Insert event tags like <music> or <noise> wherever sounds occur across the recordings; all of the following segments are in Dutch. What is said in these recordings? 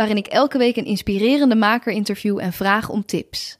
waarin ik elke week een inspirerende maker interview en vraag om tips.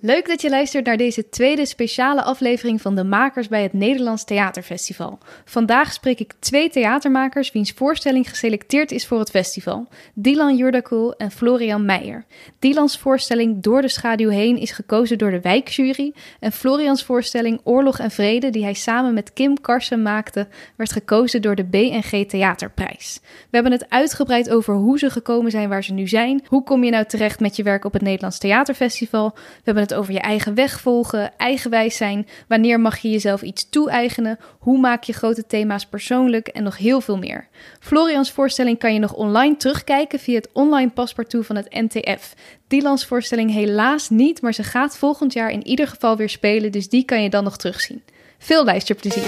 Leuk dat je luistert naar deze tweede speciale aflevering van de Makers bij het Nederlands Theaterfestival. Vandaag spreek ik twee theatermakers wiens voorstelling geselecteerd is voor het festival: Dylan Jurdakul en Florian Meijer. Dylans voorstelling Door de schaduw heen is gekozen door de wijkjury en Florians voorstelling Oorlog en Vrede, die hij samen met Kim Karsen maakte, werd gekozen door de BNG Theaterprijs. We hebben het uitgebreid over hoe ze gekomen zijn waar ze nu zijn. Hoe kom je nou terecht met je werk op het Nederlands Theaterfestival? We hebben over je eigen weg volgen, eigenwijs zijn, wanneer mag je jezelf iets toe-eigenen, hoe maak je grote thema's persoonlijk en nog heel veel meer. Florians voorstelling kan je nog online terugkijken via het online paspartout van het NTF. Dylans voorstelling helaas niet, maar ze gaat volgend jaar in ieder geval weer spelen, dus die kan je dan nog terugzien. Veel luisterplezier.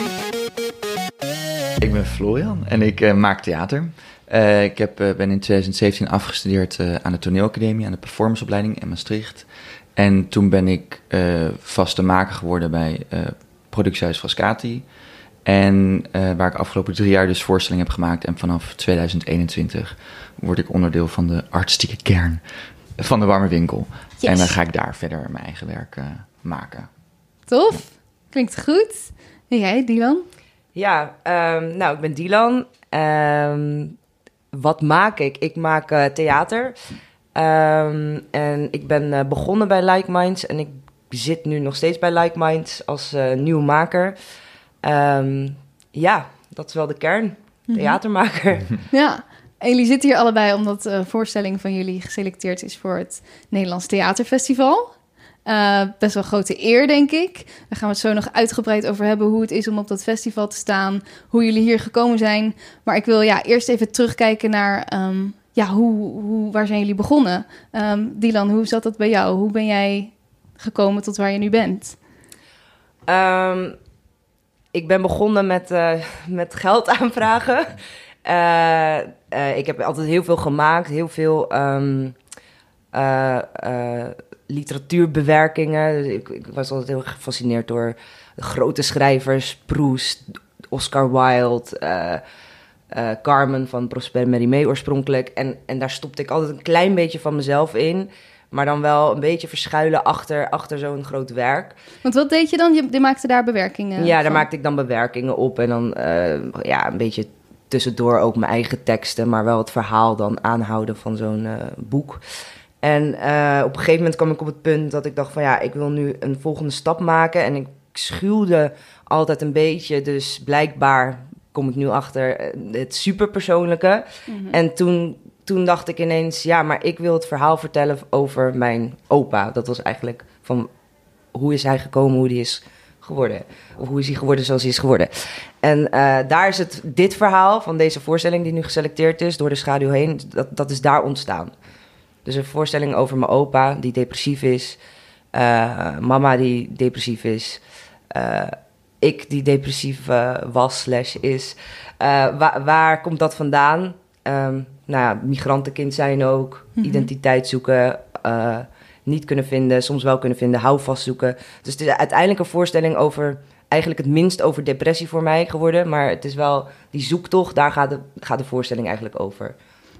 Ik ben Florian en ik uh, maak theater. Uh, ik heb, uh, ben in 2017 afgestudeerd aan de toneelacademie, aan de performanceopleiding in Maastricht. En toen ben ik uh, vaste maker geworden bij uh, Productiehuis Frascati. En uh, waar ik afgelopen drie jaar dus voorstellingen heb gemaakt. En vanaf 2021 word ik onderdeel van de artistieke kern van de Warme Winkel. Yes. En dan ga ik daar verder mijn eigen werk maken. Tof, klinkt goed. En jij, Dylan? Ja, um, nou, ik ben Dylan. Um, wat maak ik? Ik maak theater. Um, en ik ben uh, begonnen bij Like Minds en ik zit nu nog steeds bij Like Minds als uh, nieuwe maker. Um, ja, dat is wel de kern. Theatermaker. <laughs> Ja, en jullie zitten hier allebei omdat de voorstelling van jullie geselecteerd is voor het Nederlands Theaterfestival. Uh, best wel grote eer, denk ik. Daar gaan we het zo nog uitgebreid over hebben hoe het is om op dat festival te staan, hoe jullie hier gekomen zijn. Maar ik wil ja, eerst even terugkijken naar um, ja, hoe, hoe, waar zijn jullie begonnen? Um, Dylan, hoe zat dat bij jou? Hoe ben jij gekomen tot waar je nu bent? Um, ik ben begonnen met, uh, met geld <laughs> aanvragen. Uh, uh, ik heb altijd heel veel gemaakt, heel veel um, literatuurbewerkingen. Dus ik, ik, was altijd heel gefascineerd door grote schrijvers, Proust, Oscar Wilde. Uh, Carmen van Prosper Mérimée oorspronkelijk. En, en daar stopte ik altijd een klein beetje van mezelf in. Maar dan wel een beetje verschuilen achter, achter zo'n groot werk. Want wat deed je dan? Je, je maakte daar bewerkingen Ja, van. daar maakte ik dan bewerkingen op. En dan uh, ja, een beetje tussendoor ook mijn eigen teksten. Maar wel het verhaal dan aanhouden van zo'n uh, boek. En op een gegeven moment kwam ik op het punt dat ik dacht van... ja, ik wil nu een volgende stap maken. En ik schuwde altijd een beetje. Dus blijkbaar kom ik nu achter het superpersoonlijke. Mm-hmm. En toen, toen dacht ik ineens, ja, maar ik wil het verhaal vertellen over mijn opa. Dat was eigenlijk van hoe is hij gekomen, hoe die is geworden. Of hoe is hij geworden zoals hij is geworden. En uh, daar is het, dit verhaal van deze voorstelling die nu geselecteerd is, door de schaduw heen, dat, dat is daar ontstaan. Dus een voorstelling over mijn opa die depressief is, uh, mama die depressief is. Uh, ik die depressief uh, was slash is. Uh, waar, waar, komt dat vandaan? Um, nou ja, migrantenkind zijn ook. Mm-hmm. Identiteit zoeken. Uh, niet kunnen vinden. Soms wel kunnen vinden. Houvast zoeken. Dus het is uiteindelijk een voorstelling over... Eigenlijk het minst over depressie voor mij geworden. Maar het is wel die zoektocht. Daar gaat de, gaat de voorstelling eigenlijk over.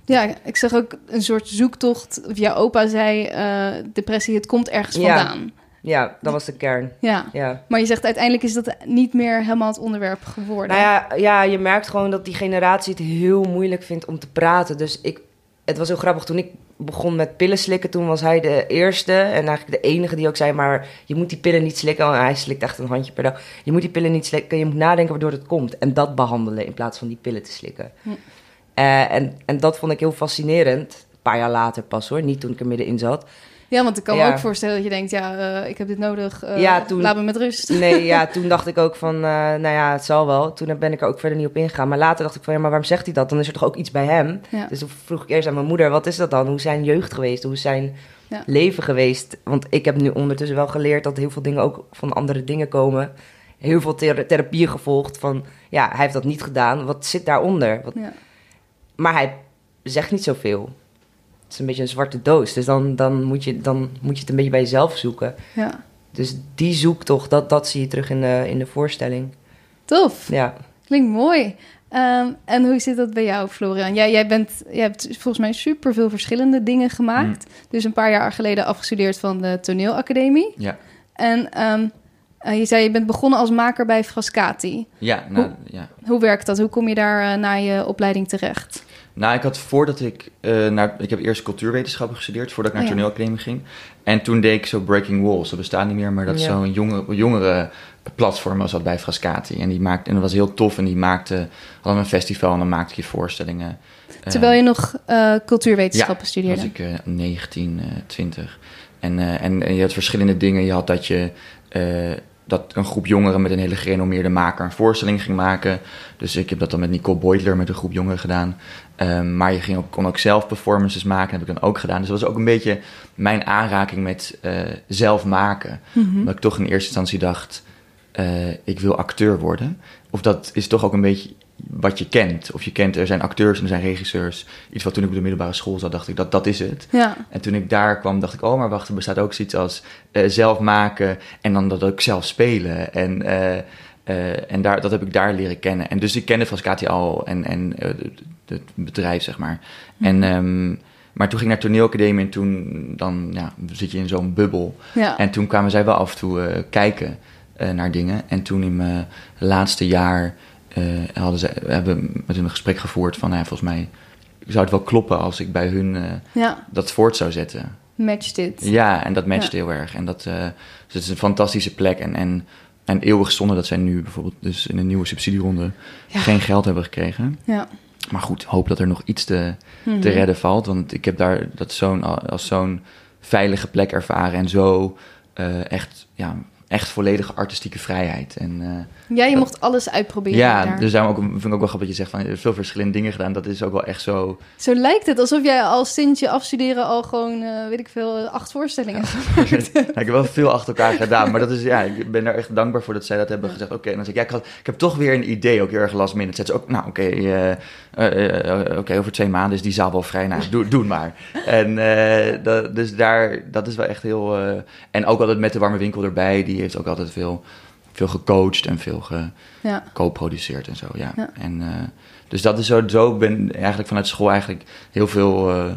Ja, ik zag ook een soort zoektocht. Jouw opa zei, depressie, het komt ergens vandaan. Ja. Ja, dat was de kern. Ja. ja. Maar je zegt uiteindelijk is dat niet meer helemaal het onderwerp geworden. Nou ja, ja, je merkt gewoon dat die generatie het heel moeilijk vindt om te praten. Dus ik, het was heel grappig. Toen ik begon met pillen slikken, toen was hij de eerste en eigenlijk de enige die ook zei: Maar je moet die pillen niet slikken. Oh, hij slikt echt een handje per dag. Je moet die pillen niet slikken. Je moet nadenken waardoor het komt. En dat behandelen in plaats van die pillen te slikken. Hm. Uh, en, en dat vond ik heel fascinerend. Een paar jaar later pas hoor, niet toen ik er middenin zat. Ja, want ik kan me Ja. ook voorstellen dat je denkt, ja, eh, ik heb dit nodig, eh, Ja, toen- laat me met rust. Nee, ja, <laughs> toen dacht ik ook van, eh, nou ja, het zal wel. Toen ben ik er ook verder niet op ingegaan. Maar later dacht ik van, ja, maar waarom zegt hij dat? Dan is er toch ook iets bij hem? Ja. Dus toen vroeg ik eerst aan mijn moeder, wat is dat dan? Hoe is zijn jeugd geweest? Hoe is zijn leven geweest? Want ik heb nu ondertussen wel geleerd dat heel veel dingen ook van andere dingen komen. Heel veel thera- therapieën gevolgd van, ja, hij heeft dat niet gedaan. Wat zit daaronder? Wat... Maar hij zegt niet zoveel. Het is een beetje een zwarte doos. Dus dan, dan, moet je, dan moet je het een beetje bij jezelf zoeken. ja, Dus die zoektocht, dat, dat zie je terug in de, in de voorstelling. tof. Ja. Klinkt mooi. Ehm, en hoe zit dat bij jou, Florian? Jij, jij, bent, jij hebt volgens mij super veel verschillende dingen gemaakt. Mm. Dus een paar jaar geleden afgestudeerd van de toneelacademie. Ja, En ehm, eh, je zei, je bent begonnen als maker bij Frascati. ja, nou, ja. Hoe werkt dat? Hoe kom je daar eh, na je opleiding terecht? Nou, ik had voordat ik uh, naar... Ik heb eerst cultuurwetenschappen gestudeerd voordat ik naar Oh, ja. toneelacademie ging. En toen deed ik zo Breaking Walls. Dat bestaat niet meer, maar dat is Ja. zo'n jongere, jongere platform was dat bij Frascati. En, die maakte, en dat was heel tof. En die maakte... Hadden een festival en dan maakte je voorstellingen. Eh, Terwijl je nog eh, cultuurwetenschappen ja, studeerde. was ik eh, 19, eh, 20. En, eh, en, en je had verschillende dingen. Je had dat je... dat een groep jongeren met een hele gerenommeerde maker een voorstelling ging maken. Dus ik heb dat dan met Nicole Beutler met een groep jongeren gedaan. Ehm, maar je ging ook, kon ook zelf performances maken, heb ik dan ook gedaan. Dus dat was ook een beetje mijn aanraking met eh, zelf maken. Mhm. Omdat ik toch in eerste instantie dacht, eh, ik wil acteur worden. Of dat is toch ook een beetje wat je kent. Of je kent, er zijn acteurs en er zijn regisseurs. Iets wat toen ik op de middelbare school zat, dacht ik, dat, dat is het. Ja, En toen ik daar kwam, dacht ik, oh, maar wacht, er bestaat ook zoiets als eh, zelf maken en dan dat ook zelf spelen. En, eh, eh, en daar, dat heb ik daar leren kennen. En dus ik kende Frascati al en, en het- bedrijf, zeg maar. En, ehm, maar toen ging ik naar toneelacademie en toen dan, ja, zit je in zo'n bubbel. ja. En toen kwamen zij wel af en toe kijken naar dingen. En toen in mijn laatste jaar hadden ze, we hebben met hun een gesprek gevoerd van, nou volgens mij zou het wel kloppen als ik bij hun eh, ja. dat voort zou zetten. match dit. Ja, en dat matcht heel erg. En dat eh, dus het is een fantastische plek. En, en, en eeuwig zonde dat zij nu bijvoorbeeld dus in een nieuwe subsidieronde Ja. geen geld hebben gekregen. Ja. Maar goed, hoop dat er nog iets te, Mhm. te redden valt. Want ik heb daar dat zo'n, als zo'n veilige plek ervaren. En zo eh, echt, ja, echt volledige artistieke vrijheid. En, eh, Ja, je Dat- mocht alles uitproberen ja, daar. dus daarom ook, vind ik ook wel grappig dat je zegt van veel verschillende dingen gedaan. Dat is ook wel echt zo. Zo lijkt het, alsof jij al sinds je afstuderen al gewoon, eh, weet ik veel, eh, acht voorstellingen. Ja, <laughs> ik heb wel veel achter elkaar gedaan, maar dat is, ja, ik ben daar echt dankbaar voor dat zij dat hebben gezegd. Oké, en dan zeg ik, ja, ik, had, ik heb toch weer een idee, ook heel erg last minute. Zet ze ook, nou, oké, oké, over twee maanden is die zaal wel vrij. Nou, doe, doe het maar. En dat, dus daar, dat is wel echt heel. en ook altijd met de warme winkel erbij, die heeft ook altijd veel, veel gecoacht en veel ge, Ja. co-produceerd en zo, ja. Ja. En, eh, dus dat is zo, zo ben eigenlijk vanuit school eigenlijk heel veel, eh,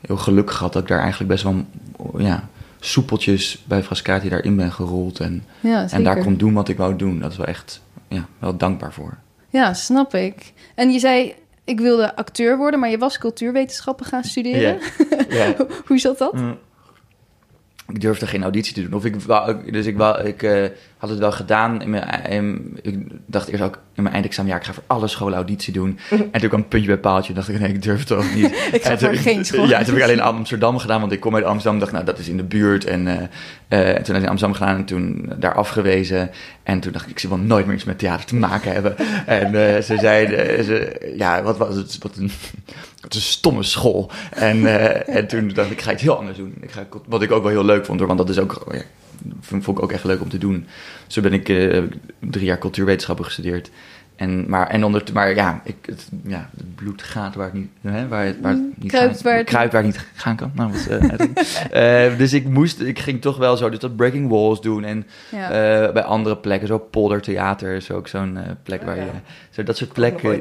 heel geluk gehad dat ik daar eigenlijk best wel, ja, soepeltjes bij Frascati daarin ben gerold en, Ja, en daar kon doen wat ik wou doen. Dat is wel echt, ja, wel dankbaar voor. Ja, snap ik. En je zei, ik wilde acteur worden, maar je was cultuurwetenschappen gaan studeren. Ja. <laughs> Hoe zat dat? Mm. Ik durfde geen auditie te doen. Of ik dus ik, ik eh, had het wel gedaan. In mijn, in- ik dacht eerst ook in mijn eindexamenjaar, ik ga voor alle scholen auditie doen. <laughs> En toen kwam een puntje bij paaltje. dacht ik, nee, ik durf het ook niet. <laughs> Ik ga voor geen <laughs> school. Ja, toen heb ik alleen Amsterdam gedaan, want ik kom uit Amsterdam. dacht, nou, dat is in de buurt. En, eh, eh, en toen heb ik Amsterdam gedaan en toen daar afgewezen. En toen dacht ik, ik zie wel nooit meer iets met theater te maken hebben. En eh, ze zeiden, ze, ja, wat was het? Wat een, wat een stomme school. En, en toen dacht ik, ik ga iets heel anders doen. Ik ga, wat ik ook wel heel leuk vond, hoor, want dat is ook, ja, vond, ik ook echt leuk om te doen. Zo ben ik eh, drie jaar cultuurwetenschappen gestudeerd. En, maar, en onder, maar ja, ik, het, ja, het bloed gaat waar het niet, hè, waar het, waar het niet Kruipt gaan- waar het- kruipt waar het niet gaan kan. Nou, wat, eh. <laughs> Eh, dus ik moest, ik ging toch wel zo dus dat Breaking Walls doen en Ja. bij andere plekken, zo Poldertheater is ook zo'n plek waar ja. je, zo dat soort plekken. <laughs>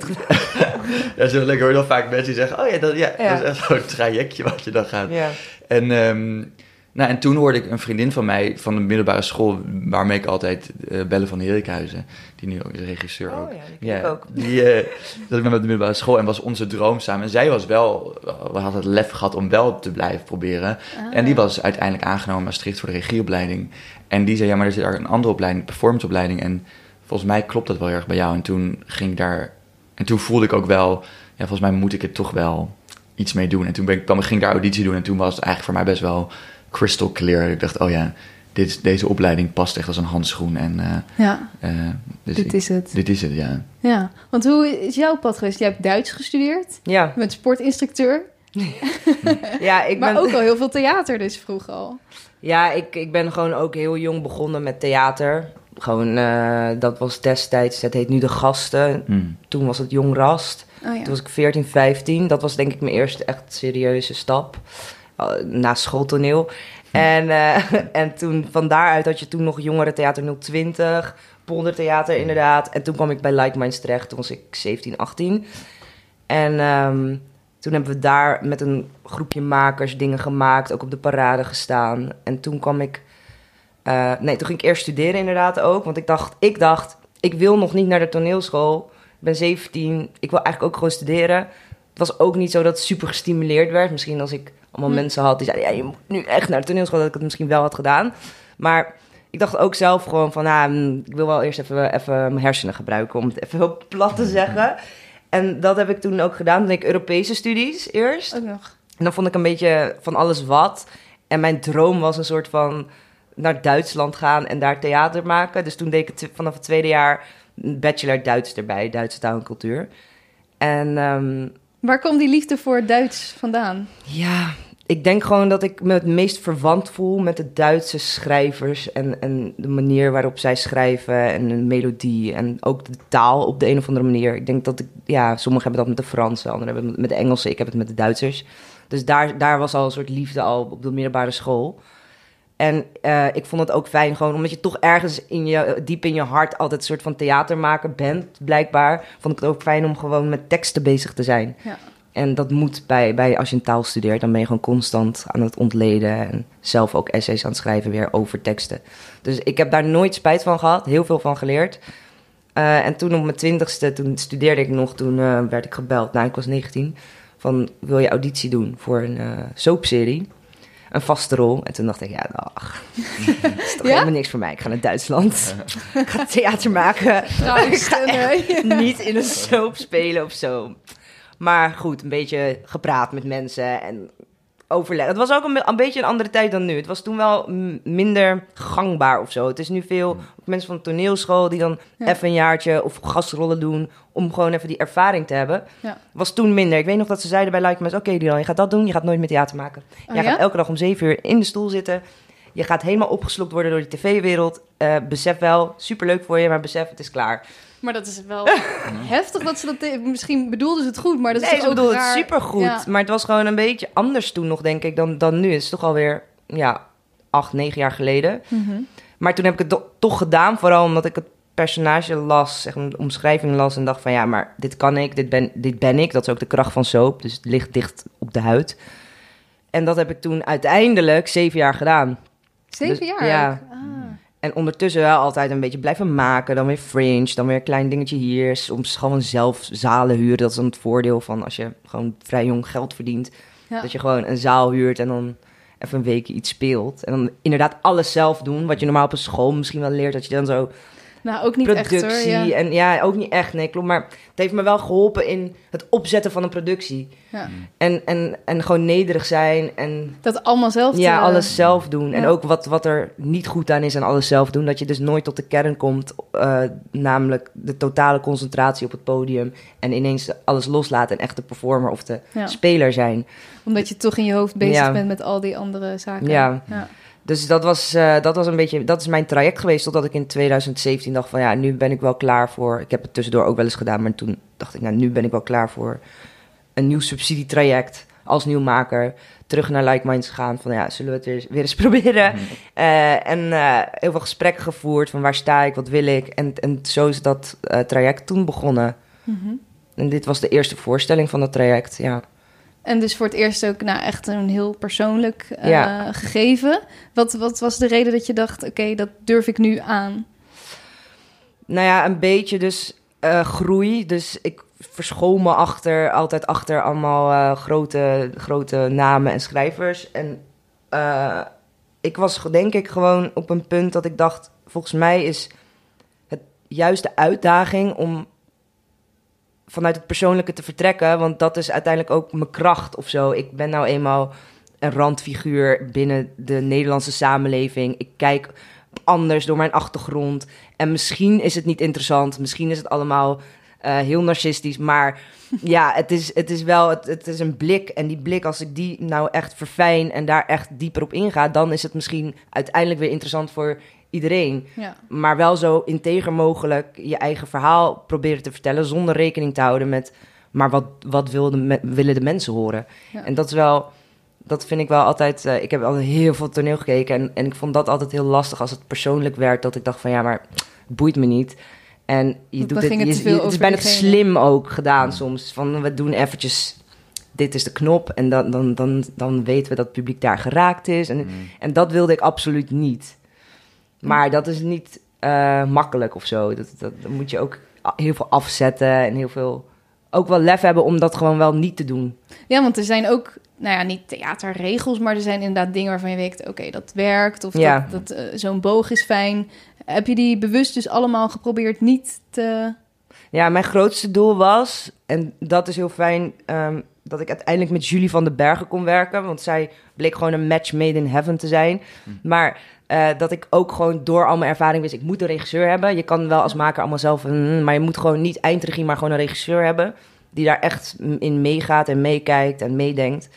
ja, zo lekker hoor je dan vaak mensen die zeggen, oh ja, dat, ja, Ja. dat is echt zo'n trajectje wat je dan gaat. Ja. En, ehm, nou, en toen hoorde ik een vriendin van mij van de middelbare school, waarmee ik altijd eh, bellen van Herikhuizen, die nu ook is regisseur ook. Oh ja, die ook. Die, eh, dat ik met de middelbare school en was onze droom samen. En zij was wel, we hadden het lef gehad om wel te blijven proberen. Ah. En die was uiteindelijk aangenomen in Maastricht voor de regieopleiding. En die zei, ja, maar er zit daar een andere opleiding, performanceopleiding. En volgens mij klopt dat wel erg bij jou. En toen ging ik daar, en toen voelde ik ook wel, ja, volgens mij moet ik het toch wel iets mee doen. En toen ben ik, dan ging ik daar auditie doen en toen was het eigenlijk voor mij best wel crystal clear. Ik dacht, oh ja, dit, deze opleiding past echt als een handschoen. En, uh, ja, uh, dus dit ik, is het. Dit is het, ja. Ja, want hoe is jouw pad geweest? Jij hebt Duits gestudeerd. Ja. Je bent sportinstructeur. <laughs> ja, ik maar ben... ook al heel veel theater dus vroeg al. Ja, ik, ik ben gewoon ook heel jong begonnen met theater. Gewoon, uh, dat was destijds, het heet nu De Gasten. Mm. Toen was het Jong Rast. Oh, ja. Toen was ik 14, 15. Dat was denk ik mijn eerste echt serieuze stap. Uh, na schooltoneel. En, uh, <laughs> en toen, van daaruit had je toen nog Jongerentheater 020, Poldertheater inderdaad. En toen kwam ik bij Like Minds terecht, toen was ik 17, 18. En um, toen hebben we daar met een groepje makers dingen gemaakt, ook op de parade gestaan. En toen kwam ik, uh, nee, toen ging ik eerst studeren inderdaad ook. Want ik dacht, ik dacht, ik wil nog niet naar de toneelschool. Ik ben 17, ik wil eigenlijk ook gewoon studeren. Het was ook niet zo dat het super gestimuleerd werd. Misschien als ik allemaal hm. mensen had die zeiden, ja, je moet nu echt naar de toneelschool, dat ik het misschien wel had gedaan. Maar ik dacht ook zelf gewoon van, nou, ik wil wel eerst even, even mijn hersenen gebruiken, om het even heel plat te zeggen. En dat heb ik toen ook gedaan. Toen deed ik Europese studies eerst. Ook nog. En dan vond ik een beetje van alles wat. En mijn droom was een soort van naar Duitsland gaan en daar theater maken. Dus toen deed ik het vanaf het tweede jaar een bachelor Duits erbij, Duitse taal en cultuur. En um, Waar kwam die liefde voor Duits vandaan? Ja, ik denk gewoon dat ik me het meest verwant voel met de Duitse schrijvers en, en de manier waarop zij schrijven en de melodie en ook de taal op de een of andere manier. Ik denk dat ik, ja, sommigen hebben dat met de Fransen, anderen hebben het met de Engelsen, ik heb het met de Duitsers. Dus daar, daar was al een soort liefde al op de middelbare school. En uh, ik vond het ook fijn, gewoon omdat je toch ergens in je, diep in je hart altijd een soort van theater maken bent, blijkbaar. Vond ik het ook fijn om gewoon met teksten bezig te zijn. Ja. En dat moet bij, bij, als je een taal studeert, dan ben je gewoon constant aan het ontleden. En zelf ook essays aan het schrijven weer over teksten. Dus ik heb daar nooit spijt van gehad, heel veel van geleerd. Uh, en toen op mijn twintigste, toen studeerde ik nog, toen uh, werd ik gebeld. Nou, ik was 19. Van, wil je auditie doen voor een soapserie? Een vaste rol. En toen dacht ik, ja, dag. <laughs> dat is toch Ja? helemaal niks voor mij. Ik ga naar Duitsland. ik ga theater maken. ik ga echt niet in een soap spelen of zo. Maar goed, een beetje gepraat met mensen en overleg. Het was ook een, een, beetje een andere tijd dan nu. Het was toen wel minder gangbaar of zo. Het is nu veel mensen van de toneelschool die dan Ja. even een jaartje of gastrollen doen om gewoon even die ervaring te hebben. Ja. Was toen minder. Ik weet nog dat ze zeiden bij Like Mensen, oké Dylan, je gaat dat doen, je gaat nooit meer theater maken. Oh, Jij ja? gaat elke dag om zeven uur in de stoel zitten. Je gaat helemaal opgeslokt worden door die tv-wereld. Eh, besef wel, superleuk voor je, maar besef, het is klaar. Maar dat is wel <laughs> heftig dat ze dat... Misschien bedoelden ze het goed, maar dat is nee, ze ook bedoelde het supergoed. Ja. Maar het was gewoon een beetje anders toen nog, denk ik, dan, dan nu. Het is toch alweer, ja, acht, negen jaar geleden. Mhm. Maar toen heb ik het toch gedaan, vooral omdat ik het personage las, zeg maar, de omschrijving las en dacht van ja, maar dit kan ik, dit ben, dit ben ik. Dat is ook de kracht van soap, dus het ligt dicht op de huid. En dat heb ik toen uiteindelijk zeven jaar gedaan. Zeven Dus- jaar? ja. Ah. En ondertussen wel altijd een beetje blijven maken. Dan weer fringe, dan weer een klein dingetje hier. Soms gewoon zelf zalen huren. Dat is dan het voordeel van als je gewoon vrij jong geld verdient. Ja. Dat je gewoon een zaal huurt en dan even een weekje iets speelt. En dan inderdaad alles zelf doen. Wat je normaal op een school misschien wel leert. Dat je dan zo Nou, ook niet productie echt hoor. Ja. en ja, ook niet echt, nee, klopt. Maar het heeft me wel geholpen in het opzetten van een productie. Ja. En, en, en gewoon nederig zijn en Dat allemaal zelf ja, te- alles zelf doen. En ook wat, wat er niet goed aan is aan alles zelf doen. Dat je dus nooit tot de kern komt. eh, namelijk de totale concentratie op het podium. En ineens alles loslaten en echt de performer of de Ja. speler zijn. Omdat je toch in je hoofd bezig Ja. bent met al die andere zaken. Ja. Dus dat was, eh, dat was een beetje, dat is mijn traject geweest. Totdat ik in 2017 dacht van ja, nu ben ik wel klaar voor. Ik heb het tussendoor ook wel eens gedaan. Maar toen dacht ik, nou, nu ben ik wel klaar voor een nieuw subsidietraject als nieuwmaker. Terug naar Like Minds gaan. Van ja, zullen we het weer, weer eens <laughs> proberen? Eh, en eh, heel veel gesprekken gevoerd van waar sta ik, wat wil ik. En, en zo is dat traject toen begonnen. Mhm. En dit was de eerste voorstelling van dat traject, ja. En dus voor het eerst ook nou, echt een heel persoonlijk eh, Ja. gegeven. Wat, wat was de reden dat je dacht, oké, dat durf ik nu aan? Nou ja, een beetje dus eh, groei. Dus ik verschool me achter, altijd achter allemaal eh, grote, grote namen en schrijvers. En ik was denk ik gewoon op een punt dat ik dacht... volgens mij is het juist de uitdaging om vanuit het persoonlijke te vertrekken. Want dat is uiteindelijk ook mijn kracht of zo. Ik ben nou eenmaal een randfiguur binnen de Nederlandse samenleving. Ik kijk anders door mijn achtergrond. En misschien is het niet interessant. Misschien is het allemaal eh, heel narcistisch. Maar <laughs> ja, het is, het is wel het, het is een blik. En die blik, als ik die nou echt verfijn en daar echt dieper op inga, dan is het misschien uiteindelijk weer interessant voor iedereen. Ja. Maar wel zo integer mogelijk je eigen verhaal proberen te vertellen zonder rekening te houden met. Maar wat, wat wil de me- willen de mensen horen? Ja. En dat is wel. Dat vind ik wel altijd. eh, ik heb altijd heel veel toneel gekeken. En, en ik vond dat altijd heel lastig als het persoonlijk werd. Dat ik dacht van ja, maar het boeit me niet. En je doet dit. het Je, je- het is bijna diegene. slim ook gedaan soms. Van we doen eventjes. Dit is de knop. En dan, dan, dan, dan weten we dat het publiek daar geraakt is. En, Mm. en dat wilde ik absoluut niet. Maar dat is niet eh, makkelijk of zo. Dat, dat, dan moet je ook heel veel afzetten en heel veel... Ook wel lef hebben om dat gewoon wel niet te doen. Ja, want er zijn ook, nou ja, niet theaterregels, maar er zijn inderdaad dingen waarvan je weet, oké, dat werkt. Of Ja. dat, dat eh, zo'n boog is fijn. Heb je die bewust dus allemaal geprobeerd niet te... Ja, mijn grootste doel was, en dat is heel fijn, ehm, dat ik uiteindelijk met Julie van den Bergen kon werken. Want zij bleek gewoon een match made in heaven te zijn. Maar eh, dat ik ook gewoon door al mijn ervaring wist, ik moet een regisseur hebben. Je kan wel als maker allemaal zelf, mm, maar je moet gewoon niet eindregie, maar gewoon een regisseur hebben. Die daar echt in meegaat en meekijkt en meedenkt.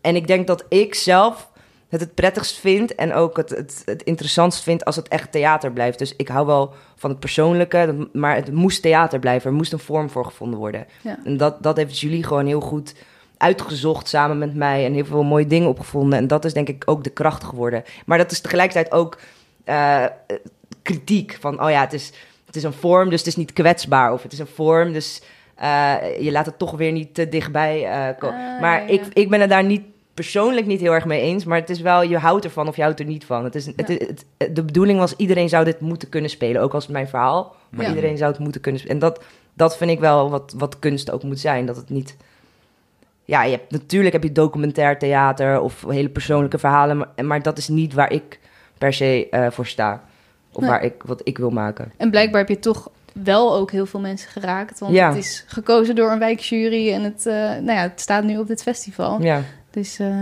En ik denk dat ik zelf het het prettigst vind en ook het, het, het interessantst vind als het echt theater blijft. Dus ik hou wel van het persoonlijke, maar het moest theater blijven. Er moest een vorm voor gevonden worden. Ja. En dat, dat heeft Julie gewoon heel goed uitgezocht samen met mij en heel veel mooie dingen opgevonden. En dat is denk ik ook de kracht geworden. Maar dat is tegelijkertijd ook eh, kritiek van, oh ja, het is, het is een vorm, dus het is niet kwetsbaar. Of het is een vorm, dus eh, je laat het toch weer niet te dichtbij eh, komen. Ah, maar ja, Ik, ja. ik ben het daar niet persoonlijk niet heel erg mee eens. Maar het is wel, je houdt ervan of je houdt er niet van. Het is, Ja. het- de bedoeling was, iedereen zou dit moeten kunnen spelen. Ook als het mijn verhaal. Maar Ja. iedereen zou het moeten kunnen spelen. En dat, dat vind ik wel wat, wat kunst ook moet zijn. Dat het niet... Ja, je hebt, natuurlijk heb je documentair theater of hele persoonlijke verhalen. Maar, maar dat is niet waar ik per se eh, voor sta. Of Nee. waar ik, wat ik wil maken. En blijkbaar heb je toch wel ook heel veel mensen geraakt. Want Ja. het is gekozen door een wijkjury en het, eh, nou ja, het staat nu op dit festival. Ja. Dus eh,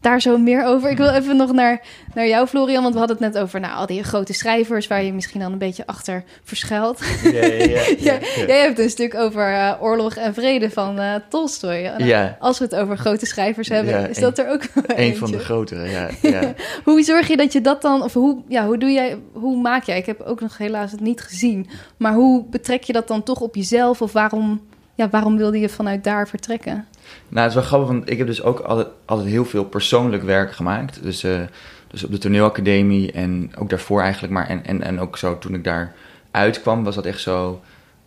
daar zo meer over. Ik wil even nog naar, naar jou, Florian. Want we hadden het net over nou, al die grote schrijvers... waar je misschien dan een beetje achter verschuilt. Jij, <laughs> jij hebt een stuk over eh, oorlog en vrede van Tolstoy. Nou, Ja. Als we het over grote schrijvers hebben, Ja, is dat er ook wel Een van de grotere, ja. <laughs> ja. Hoe zorg je dat je dat dan, of hoe, ja, hoe doe jij, hoe maak jij? Ik heb ook nog helaas het niet gezien, maar hoe betrek je dat dan toch op jezelf? Of waarom, ja, waarom wilde je vanuit daar vertrekken? Nou, het is wel grappig, want ik heb dus ook altijd, heel veel persoonlijk werk gemaakt. Dus, eh, dus op de toneelacademie en ook daarvoor eigenlijk. Maar en, en, en ook zo toen ik daar uitkwam, was dat echt zo...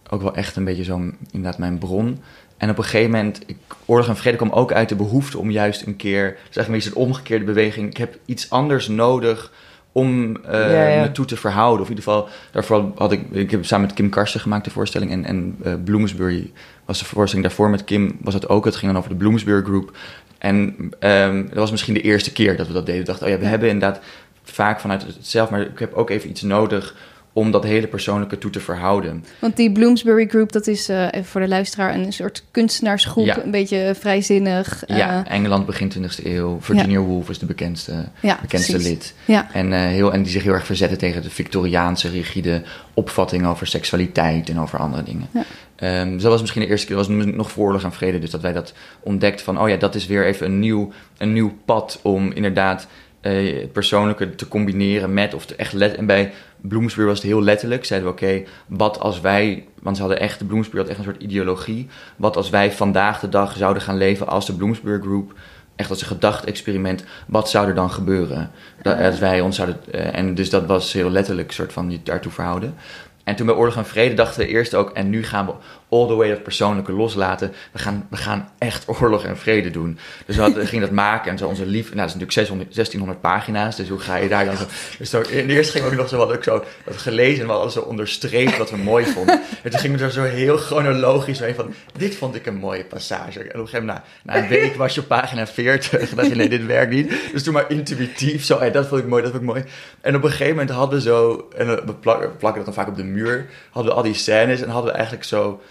Ook wel echt een beetje zo inderdaad mijn bron. En op een gegeven moment, ik, Oorlog en Vrede kwam ook uit de behoefte om juist een keer... Is eigenlijk een een omgekeerde beweging. Ik heb iets anders nodig om Ja, ja. me toe te verhouden. Of in ieder geval, daarvoor had ik... Ik heb samen met Kim Karsten gemaakt de voorstelling. En, en eh, Bloomsbury was de voorstelling daarvoor met Kim. Was het ook. Het ging dan over de Bloomsbury Group. En ehm, dat was misschien de eerste keer dat we dat deden. We dachten, oh ja, we hebben inderdaad vaak vanuit het zelf... Maar ik heb ook even iets nodig om dat hele persoonlijke toe te verhouden. Want die Bloomsbury Group, dat is eh, even voor de luisteraar een soort kunstenaarsgroep, Ja. een beetje vrijzinnig. eh, ja, Engeland begin 20e eeuw. Virginia Woolf is de bekendste, ja, bekendste precies. lid. Ja, En, eh, heel, en die zich heel erg verzetten tegen de Victoriaanse rigide opvatting over seksualiteit en over andere dingen. Ja. Ehm, dus dat was misschien de eerste keer, dat was nog voor oorlog en vrede, dus dat wij dat ontdekten van, oh ja, dat is weer even een nieuw, een nieuw pad om inderdaad eh, het persoonlijke te combineren met, of te echt let, en bij Bloomsbury was het heel letterlijk, zeiden we oké, wat als wij, want ze hadden echt, de Bloomsbury had echt een soort ideologie, wat als wij vandaag de dag zouden gaan leven als de Bloomsbury Group, echt als een gedachte-experiment, wat zou er dan gebeuren? Dat, als wij ons zouden, eh, en dus dat was heel letterlijk soort van je daartoe verhouden. En toen bij Oorlog en Vrede dachten we eerst ook, en nu gaan we all the way dat persoonlijke loslaten. We gaan, we gaan echt <laughs> oorlog en vrede doen. Dus we gingen dat maken en zo onze lief... Nou, dat is natuurlijk 600, 1600 pagina's, dus hoe ga je daar dan zo... Dus zo, eerste ging ook nog zo, wat ik zo dat gelezen en we hadden zo onderstreept wat we mooi vonden. En toen gingen we er zo heel chronologisch mee van, dit vond ik een mooie passage. En op een gegeven moment, na, na een week was je op pagina 40. En dacht je, nee, dit werkt niet. Dus toen maar intuïtief zo, hey, dat vond ik mooi, dat vond ik mooi. En op een gegeven moment hadden we zo, en we plak- plakken dat dan vaak op de muur, hadden we al die scènes en hadden we eigenlijk zo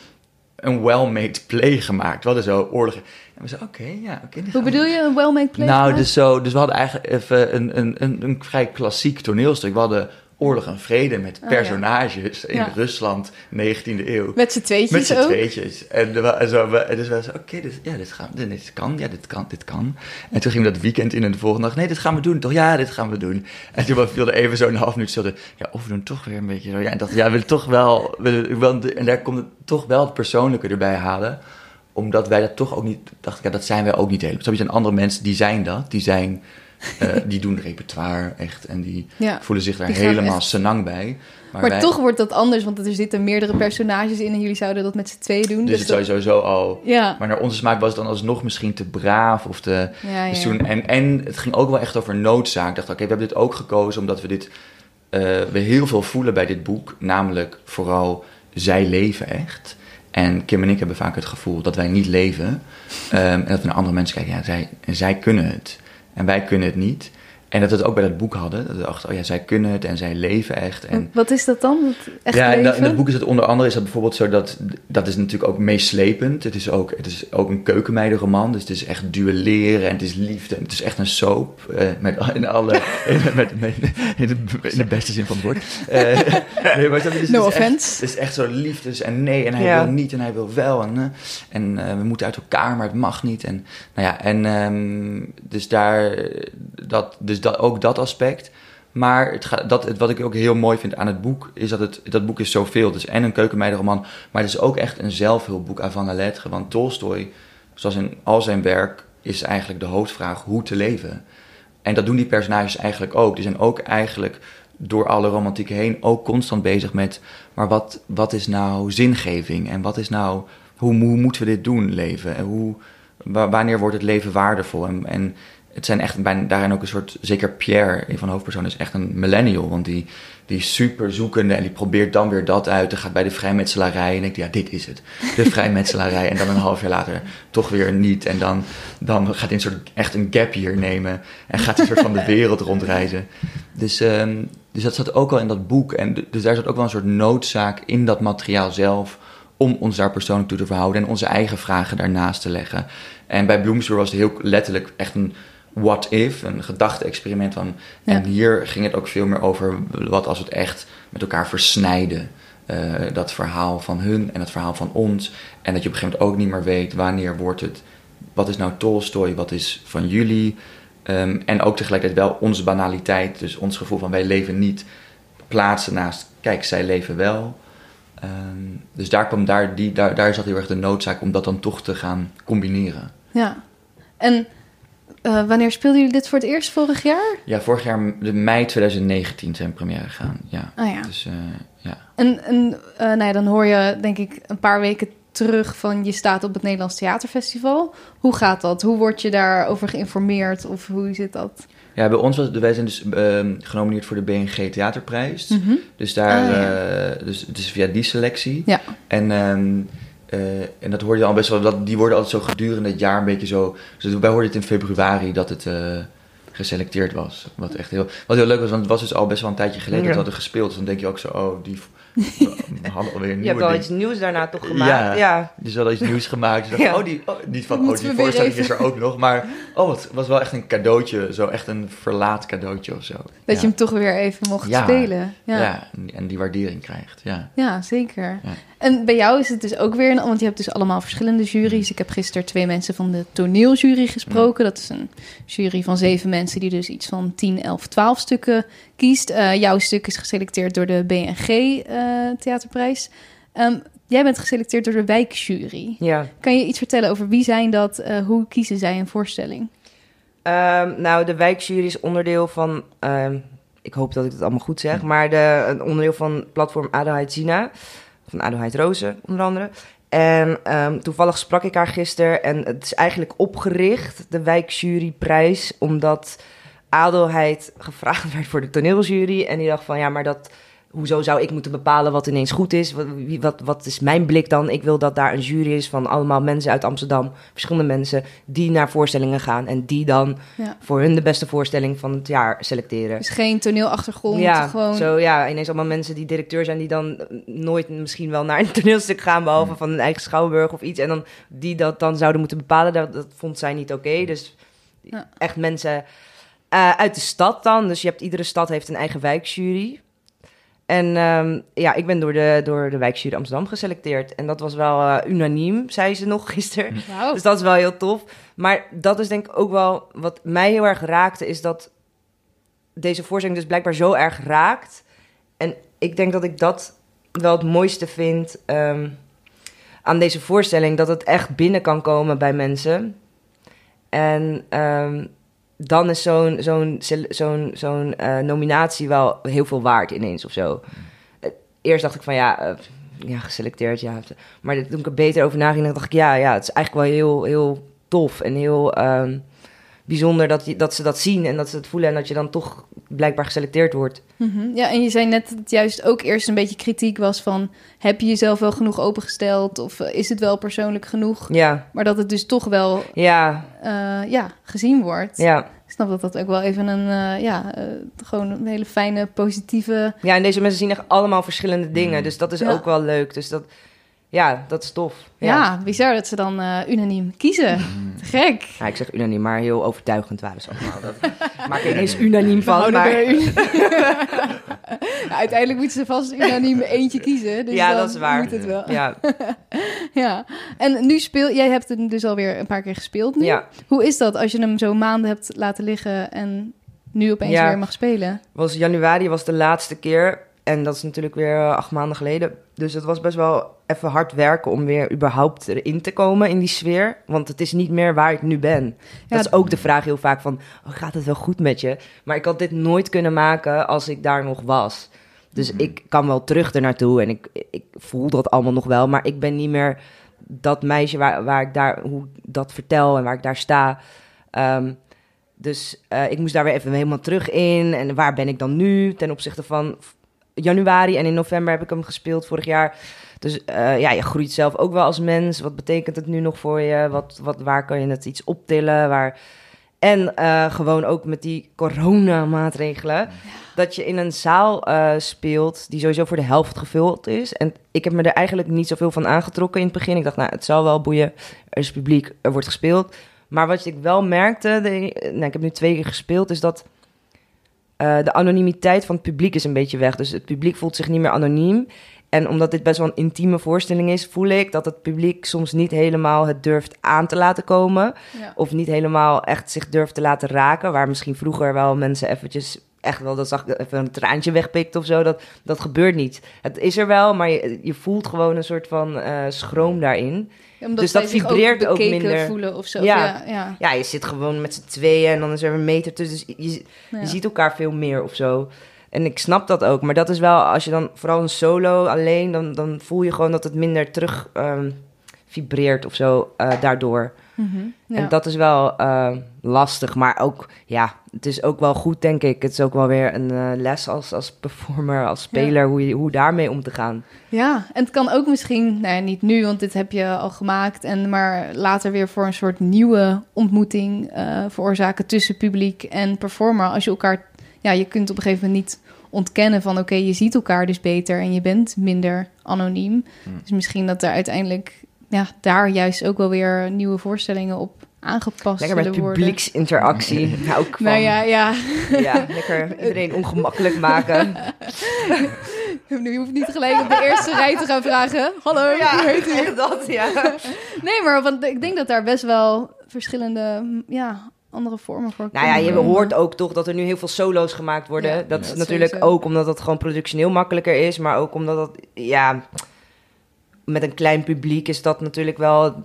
een well-made play gemaakt. We hadden zo oorlog. En we zeiden, oké, ja, oké. Hoe we bedoel je een well-made play? nou, gemaakt? dus, zo, dus we hadden eigenlijk even een, een, een, een vrij klassiek toneelstuk. We hadden Oorlog en Vrede met Oh, ja. personages in Ja. Rusland, 19e eeuw. Met z'n tweetjes Met z'n tweetjes. En, zo, en dus zeiden, oké, dit, ja, dit, gaan, dit, kan, ja, dit kan, dit kan. En toen gingen we dat weekend in en de volgende dag, nee, dit gaan we doen, toch? Ja, dit gaan we doen. En toen viel er even zo'n half minuut stilte. Ja, of we doen toch weer een beetje zo. Ja, en dacht, ja, we willen toch wel, we en daar komt het toch wel het persoonlijke erbij halen omdat wij dat toch ook niet, dacht ik, ja, dat zijn wij ook niet helemaal. Snap je, zijn andere mensen die zijn dat, die zijn, eh, die doen repertoire echt en die Ja. voelen zich daar helemaal echt- senang bij. Maar, Maar wij- toch wordt dat anders, want er zitten meerdere personages in en jullie zouden dat met z'n tweeën doen. dus het dat- sowieso al. Ja, Maar naar onze smaak was het dan alsnog misschien te braaf of te. ja, Dus ja. toen, en, en het ging ook wel echt over noodzaak. Ik dacht, oké, we hebben dit ook gekozen omdat we dit. eh, we heel veel voelen bij dit boek. Namelijk vooral, zij leven echt. En Kim en ik hebben vaak het gevoel dat wij niet leven. Ehm, en dat we naar andere mensen kijken. Ja, zij, zij kunnen het. En wij kunnen het niet. En dat we het ook bij dat boek hadden. Dat we dachten, oh ja, zij kunnen het en zij leven echt. En Wat is dat dan? Echt ja, in, dat- in boek is het onder andere is dat bijvoorbeeld zo dat dat is natuurlijk ook meeslepend. Het is ook, het is ook een keukenmeidenroman, dus het is echt duelleren en het is liefde. En het is echt een soap eh, met in alle in, met, met- in, de, in de beste zin van het woord. Eh, <laughs> nee, maar dus No het is echt- offense. het is echt zo liefdes en nee en hij Ja. wil niet en hij wil wel en, eh, en we moeten uit elkaar, maar het mag niet. En nou ja, en ehm, dus daar dat dus dat ook dat aspect. Maar het gaat, dat, wat ik ook heel mooi vind aan het boek, is dat het, dat boek is zoveel. Is en een keukenmeidenroman, maar het is ook echt een zelfhulpboek avant la lettre. Want Tolstoy, zoals in al zijn werk, is eigenlijk de hoofdvraag hoe te leven. En dat doen die personages eigenlijk ook. Die zijn ook eigenlijk door alle romantiek heen ook constant bezig met... maar wat, wat is nou zingeving? En wat is nou... Hoe, hoe moeten we dit doen, leven? En hoe, wa- wanneer wordt het leven waardevol? En, en het zijn echt bijna, daarin ook een soort... Zeker Pierre, een van de hoofdpersonen, is echt een millennial. Want die, die is super zoekende en die probeert dan weer dat uit. En gaat bij de vrijmetselarij en denkt, ja, dit is het. De <laughs> vrijmetselarij. en dan een half jaar later toch weer niet. En dan, dan gaat hij een soort, echt een gap year nemen. En gaat een soort van de <laughs> wereld rondreizen. Dus, ehm, dus dat zat ook al in dat boek. En dus daar zat ook wel een soort noodzaak in dat materiaal zelf... om ons daar persoonlijk toe te verhouden... en onze eigen vragen daarnaast te leggen. En bij Bloomsbury was het heel letterlijk echt een what if, een gedachte-experiment van. Ja. En hier ging het ook veel meer over wat als we het echt met elkaar versnijden. Eh, dat verhaal van hun en het verhaal van ons. En dat je op een gegeven moment ook niet meer weet wanneer wordt het. Wat is nou Tolstoy, wat is van jullie? Ehm, en ook tegelijkertijd wel onze banaliteit, dus ons gevoel van wij leven niet, plaatsen naast, kijk, zij leven wel. Ehm, dus daar, kwam, daar, die, daar, daar zat heel erg de noodzaak om dat dan toch te gaan combineren. Ja. En eh, wanneer speelden jullie dit voor het eerst vorig jaar? Ja, vorig jaar, de mei 2019 zijn première gegaan. Ja. Ah ja. Dus eh, ja. En, en eh, nou ja, dan hoor je denk ik een paar weken terug van je staat op het Nederlands Theaterfestival. Hoe gaat dat? Hoe word je daarover geïnformeerd of hoe zit dat? ja, bij ons was wij zijn dus ehm, genomineerd voor de BNG Theaterprijs. Mhm. Dus daar, Ah, ja. dus het is via die selectie. Ja. En, eh, en dat hoorde je al best wel, dat, die worden altijd zo gedurende het jaar een beetje zo. Dus wij hoorden het in februari dat het eh, geselecteerd was. Wat echt heel, wat heel leuk was, want het was dus al best wel een tijdje geleden Ja. dat we hadden gespeeld. Dus dan denk je ook zo, oh, die <laughs> we hadden alweer een Je hebt wel ding. iets nieuws daarna toch gemaakt? Ja. Ja. Dus we hadden iets nieuws gemaakt. Dus dacht, Ja. oh, die, oh, niet van, oh, die voorstelling is er ook nog. Maar, oh, het was wel echt een cadeautje. Zo echt een verlaat cadeautje of zo. Dat ja. je hem toch weer even mocht spelen. Ja. Ja. en- en die waardering krijgt, ja. Ja, zeker. En bij jou is het dus ook weer, want je hebt dus allemaal verschillende juries. Ik heb gisteren twee mensen van de toneeljury gesproken. Dat is een jury van zeven mensen die dus iets van 10, 11, 12 stukken kiest. Eh, jouw stuk is geselecteerd door de BNG eh, Theaterprijs. Ehm, jij bent geselecteerd door de wijkjury. ja. Kan je iets vertellen over wie zijn dat? eh, hoe kiezen zij een voorstelling? Ehm, nou, de wijkjury is onderdeel van... ehm, ik hoop dat ik het allemaal goed zeg. Maar de, een onderdeel van platform Adelheid Zina. Van Adelheid Rozen, onder andere. En ehm, toevallig sprak ik haar gisteren. En het is eigenlijk opgericht, de wijkjuryprijs. Omdat Adelheid gevraagd <laughs> werd voor de toneeljury. En die dacht van, ja, maar dat hoezo zou ik moeten bepalen wat ineens goed is? Wat, wie, wat, wat is mijn blik dan? Ik wil dat daar een jury is van allemaal mensen uit Amsterdam, verschillende mensen, die naar voorstellingen gaan en die dan Ja. voor hun de beste voorstelling van het jaar selecteren. Dus geen toneelachtergrond, ja, gewoon... zo ja, ineens allemaal mensen die directeur zijn die dan eh, nooit misschien wel naar een <laughs> toneelstuk gaan, behalve van een eigen schouwburg of iets. En dan die dat dan zouden moeten bepalen, dat, dat vond zij niet oké. Dus Ja. echt mensen eh, uit de stad dan. Dus je hebt iedere stad heeft een eigen wijkjury. En ehm, ja, ik ben door de, door de wijkjury Amsterdam geselecteerd. En dat was wel eh, unaniem, zei ze nog gisteren. Wauw. Dus dat is wel heel tof. Maar dat is denk ik ook wel wat mij heel erg raakte, is dat deze voorstelling dus blijkbaar zo erg raakt. En ik denk dat ik dat wel het mooiste vind ehm, aan deze voorstelling. Dat het echt binnen kan komen bij mensen. En ehm, dan is zo'n zo'n zo'n zo'n eh, nominatie wel heel veel waard ineens of zo. Eh, Eerst dacht ik van ja, eh, ja, geselecteerd, ja. Maar toen ik er beter over naging, dacht ik ja, ja, het is eigenlijk wel heel, heel tof en heel ehm, bijzonder dat, je, dat ze dat zien en dat ze het voelen en dat je dan toch blijkbaar geselecteerd wordt. Mhm. Ja, en je zei net dat het juist ook eerst een beetje kritiek was van... heb je jezelf wel genoeg opengesteld of eh, is het wel persoonlijk genoeg? Ja, Maar dat het dus toch wel ja, eh, ja, gezien wordt. ja. Ik snap dat dat ook wel even een, eh, ja, gewoon een hele fijne, positieve... Ja, en deze mensen zien echt allemaal verschillende dingen, Mm. dus dat is Ja. ook wel leuk. Dus dat, ja, dat is tof. Ja, bizar dat ze dan eh, unaniem kiezen. Te gek. Ja, ik zeg unaniem, maar heel overtuigend waren ze allemaal. Dat <laughs> maak ik ineens unaniem van. Maar... <laughs> Ja, uiteindelijk moeten ze vast unaniem eentje kiezen. Dus ja, dan dat is waar. Moet het wel. Ja, <laughs> Ja. En nu speel jij hebt hem dus alweer een paar keer gespeeld nu. ja. Hoe is dat als je hem zo maanden hebt laten liggen en nu opeens Ja. weer mag spelen? was januari was de laatste keer. En dat is natuurlijk weer eh, acht maanden geleden. Dus het was best wel even hard werken om weer überhaupt erin te komen in die sfeer. Want het is niet meer waar ik nu ben. Ja, dat is ook de vraag heel vaak van, oh, gaat het wel goed met je? Maar ik had dit nooit kunnen maken als ik daar nog was. Dus Mhm. ik kan wel terug ernaartoe en ik, ik voel dat allemaal nog wel. Maar ik ben niet meer dat meisje waar, waar ik daar, hoe dat vertel en waar ik daar sta. Ehm, dus eh, ik moest daar weer even helemaal terug in. En waar ben ik dan nu ten opzichte van januari en in november heb ik hem gespeeld vorig jaar. Dus eh, ja, je groeit zelf ook wel als mens. Wat betekent het nu nog voor je? Wat, wat, waar kan je het iets optillen? Waar... En eh, gewoon ook met die coronamaatregelen. Dat je in een zaal eh, speelt die sowieso voor de helft gevuld is. En ik heb me er eigenlijk niet zoveel van aangetrokken in het begin. Ik dacht, nou, het zal wel boeien. Er is publiek, er wordt gespeeld. Maar wat ik wel merkte, de, nou, ik heb nu twee keer gespeeld, is dat eh, de anonimiteit van het publiek is een beetje weg. Dus het publiek voelt zich niet meer anoniem. En omdat dit best wel een intieme voorstelling is, voel ik dat het publiek soms niet helemaal het durft aan te laten komen. Ja. Of niet helemaal echt zich durft te laten raken. Waar misschien vroeger wel mensen eventjes echt wel, dat zag ik even een traantje wegpikt of zo. Dat, dat gebeurt niet. Het is er wel, maar je, je voelt gewoon een soort van eh, schroom daarin. Omdat Dus dat vibreert ook minder. voelen of zo. Ja. Ja, ja, Ja, je zit gewoon met z'n tweeën en dan is er een meter tussen. Dus je, ja. ziet elkaar veel meer of zo. En ik snap dat ook. Maar dat is wel, als je dan vooral een solo alleen, dan, dan voel je gewoon dat het minder terug ehm, vibreert of zo eh, daardoor. Mhm. Ja. En dat is wel eh, lastig. Maar ook, ja, het is ook wel goed, denk ik. Het is ook wel weer een eh, les als, als performer, als speler, hoe, je, hoe daarmee om te gaan. Ja, en het kan ook misschien, nou ja, niet nu, want dit heb je al gemaakt, en maar later weer voor een soort nieuwe ontmoeting eh, veroorzaken tussen publiek en performer. Als je elkaar, ja, je kunt op een gegeven moment niet ontkennen van, oké, je ziet elkaar dus beter en je bent minder anoniem. Hmm. Dus misschien dat er uiteindelijk, ja, daar juist ook wel weer nieuwe voorstellingen op aangepast Lekker met publieksinteractie. <laughs> Hou ik van. Nou ja, ja. Ja, <laughs> lekker iedereen ongemakkelijk maken. <laughs> Je hoeft niet gelijk op de eerste rij te gaan vragen. Hallo, Ja, hoe heet u? dat, ja. Nee, maar want ik denk dat daar best wel verschillende, ja, andere vormen voor Nou ja, je hoort ook toch dat er nu heel veel solo's gemaakt worden. Ja, dat is dat natuurlijk sowieso. ook omdat het gewoon productioneel makkelijker is. Maar ook omdat dat, ja, met een klein publiek is dat natuurlijk wel...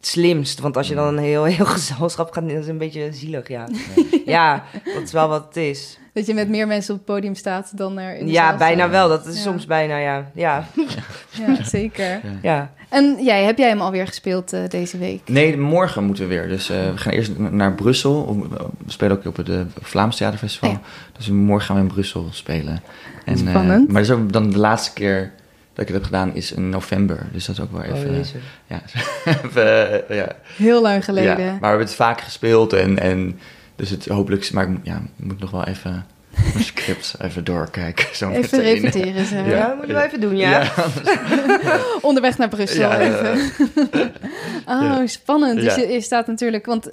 slimst. Want als je dan een heel, heel <laughs> gezelschap gaat, dat is een beetje zielig, ja. Ja, dat is wel wat het is. Dat je met meer mensen op het podium staat dan er in de Ja, zaal bijna staan. wel. Dat is Ja. soms bijna, ja. Ja, Ja, zeker. ja. En jij, heb jij hem alweer gespeeld eh, deze week? Nee, morgen moeten we weer. Dus eh, we gaan eerst na- naar Brussel. Om- We spelen ook op het eh, Vlaams Theaterfestival. Oh Dus morgen gaan we in Brussel spelen. En, eh, Spannend. maar dat is ook dan de laatste keer ik heb gedaan is in november. Dus dat is ook wel even... Oh, ja, <laughs> even, eh, ja, Heel lang geleden. Ja, maar we hebben het vaak gespeeld en, en dus het hopelijk, maar ik moet- ja, moet nog wel even mijn script <laughs> even doorkijken. Zo Even meteen. repeteren. Ja. Ja, moeten we even doen, ja. <laughs> Onderweg naar Brussel Ja, even. oh, spannend. Dus je staat natuurlijk... Want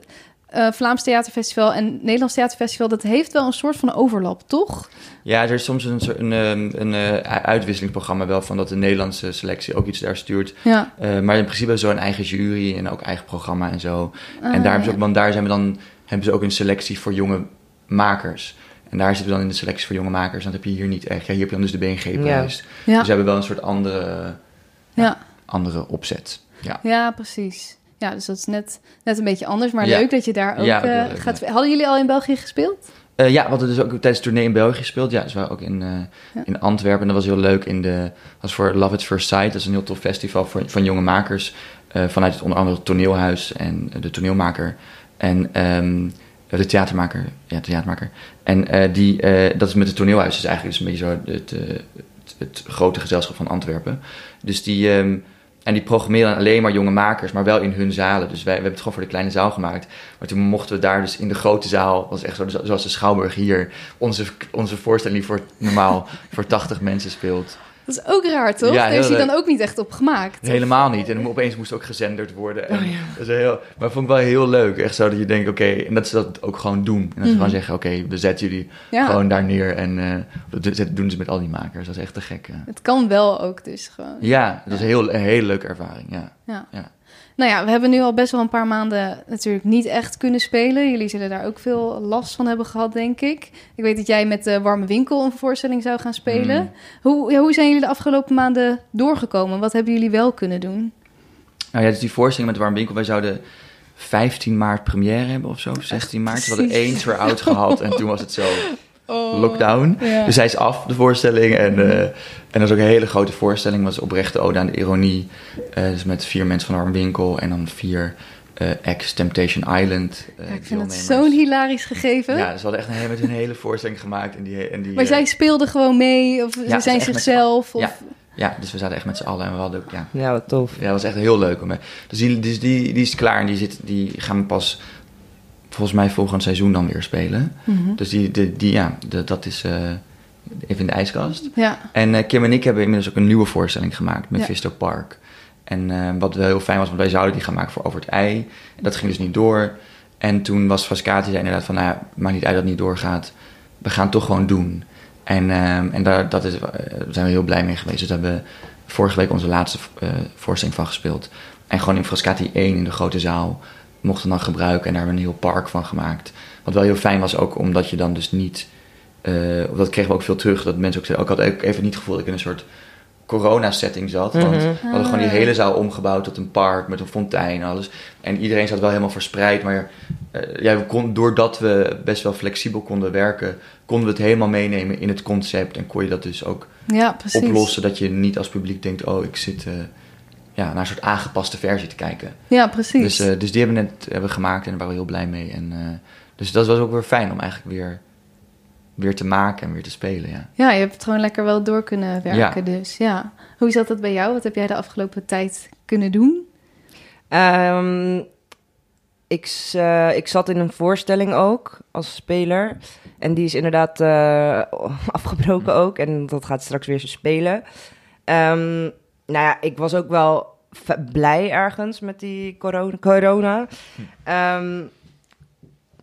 eh, Vlaams Theaterfestival en Nederlands Theaterfestival... dat heeft wel een soort van overlap, toch? Ja, er is soms een, een, ehm, een, eh, uitwisselingsprogramma wel van dat de Nederlandse selectie ook iets daar stuurt. Ja. Eh, maar in principe zo een eigen jury en ook eigen programma en zo. en Ah, daar, hebben ze ook, want daar zijn we dan, hebben ze ook een selectie voor jonge makers. En daar zitten we dan in de selectie voor jonge makers. Dat heb je hier niet echt. Ja, hier heb je dan dus de BNG-prijs. Ja. Dus we hebben wel een soort andere, Ja. andere opzet. Ja. ja, precies. Ja, dus dat is net, net een beetje anders. Maar Ja. leuk dat je daar ook Ja, eh, leuk, gaat... ja. Hadden jullie al in België gespeeld? Eh, ja, we hadden dus ook tijdens de tournee in België gespeeld. Ja, dus we waren ook in, eh, in Antwerpen. En dat was heel leuk. In de, dat was voor Love at First Sight. Dat is een heel tof festival voor, van jonge makers. vanuit het onder andere het toneelhuis en de toneelmaker. En ehm, de theatermaker. Ja, theatermaker. En die, dat is met het toneelhuis. Dus eigenlijk is een beetje zo het, het, het grote gezelschap van Antwerpen. Dus die... ehm, en die programmeren alleen maar jonge makers, maar wel in hun zalen. Dus wij we hebben het gewoon voor de kleine zaal gemaakt. Maar toen mochten we daar dus in de grote zaal, was echt zo, zoals de Schouwburg hier, onze, onze voorstelling die voor normaal voor 80 mensen speelt. Dat is ook raar, toch? Ja, Daar is hij dan ook niet echt op gemaakt. Helemaal niet. En opeens moest ook gezenderd worden. En Oh, dat is heel, maar dat vond ik wel heel leuk. Echt zo dat je denkt, oké, en dat ze dat ook gewoon doen. En dat ze Mhm. gewoon zeggen, oké, we zetten jullie Ja, gewoon daar neer. En eh, dat doen ze met al die makers. Dat is echt te gek. het kan wel ook dus gewoon. Ja, dat is een, heel, een hele leuke ervaring. Ja. Ja. Nou ja, we hebben nu al best wel een paar maanden natuurlijk niet echt kunnen spelen. Jullie zullen daar ook veel last van hebben gehad, denk ik. Ik weet dat jij met de Warme Winkel een voorstelling zou gaan spelen. Mm. Hoe, ja, hoe zijn jullie de afgelopen maanden doorgekomen? Wat hebben jullie wel kunnen doen? Nou ja, dus die voorstelling met de Warm Winkel, wij zouden 15 maart première hebben of zo, 16 maart. We hadden één tour out gehad en toen was het zo lockdown. Ja. Dus hij is af, de voorstelling. En, eh, en dat is ook een hele grote voorstelling. was oprechte ode aan de ironie. Eh, dus met vier mensen van de Warm Winkel en dan vier eh ex-Temptation Island Ja, ik vind het zo'n hilarisch gegeven. Ja, dus we hadden echt een, hele- met een hele voorstelling gemaakt. En die, en die, maar zij speelden gewoon mee? Of ze ze zijn zichzelf? Of... Ja. Ja, dus we zaten echt met z'n allen en we hadden ook... Ja, Ja, wat tof. ja, dat was echt heel leuk. Om, dus die, dus die, die is klaar en die, zit, die gaan we pas volgens mij volgend seizoen dan weer spelen. Mhm. Dus die, die, die ja, de- dat is eh, even in de ijskast. ja. En eh, Kim en ik hebben inmiddels ook een nieuwe voorstelling gemaakt met Ja. Visto Park. En eh, wat wel heel fijn was, want wij zouden die gaan maken voor Over het Ei. En dat ging dus niet door. En toen was Vascati zei inderdaad van, nou ja, maakt niet uit dat het niet doorgaat. We gaan het toch gewoon doen. En, ehm, en daar dat is, daar zijn we heel blij mee geweest. Dus daar hebben we vorige week onze laatste voorstelling van gespeeld. En gewoon in Frascati 1 in de grote zaal mochten we dan gebruiken. En daar hebben we een heel park van gemaakt. Wat wel heel fijn was ook, omdat je dan dus niet... eh, dat kregen we ook veel terug. Dat mensen ook zeiden, ook had ik even niet het gevoel dat ik in een soort corona-setting zat. Want Mhm. we hadden gewoon die Ah. hele zaal omgebouwd tot een park met een fontein en alles. En iedereen zat wel helemaal verspreid. Maar eh, ja, we kon, doordat we best wel flexibel konden werken, konden we het helemaal meenemen in het concept. En kon je dat dus ook ja, precies. oplossen. Dat je niet als publiek denkt, oh, ik zit eh, ja, naar een soort aangepaste versie te kijken. Ja, precies. Dus, eh, dus die hebben we net hebben we gemaakt en daar waren we heel blij mee. En, eh, dus dat was ook weer fijn om eigenlijk weer, weer te maken en weer te spelen. Ja. Ja, je hebt het gewoon lekker wel door kunnen werken Ja. dus. Ja. Hoe zat dat bij jou? Wat heb jij de afgelopen tijd kunnen doen? Ehm, ik, eh, ik zat in een voorstelling ook als speler. En die is inderdaad eh, <laughs> afgebroken ook. En dat gaat straks weer spelen. Ehm, nou ja, ik was ook wel blij ergens met die corona. corona. Ehm,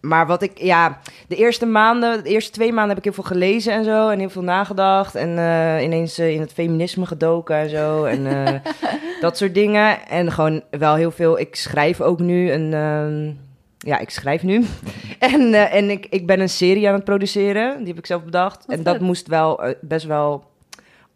maar wat ik, ja, de eerste maanden, de eerste twee maanden heb ik heel veel gelezen en zo. En heel veel nagedacht. En eh, ineens eh, in het feminisme gedoken en zo. En eh, <laughs> dat soort dingen. En gewoon wel heel veel. Ik schrijf ook nu een. ehm, ja, ik schrijf nu. <laughs> en en ik, ik ben een serie aan het produceren. Die heb ik zelf bedacht. Wat en dat vet. moest wel best wel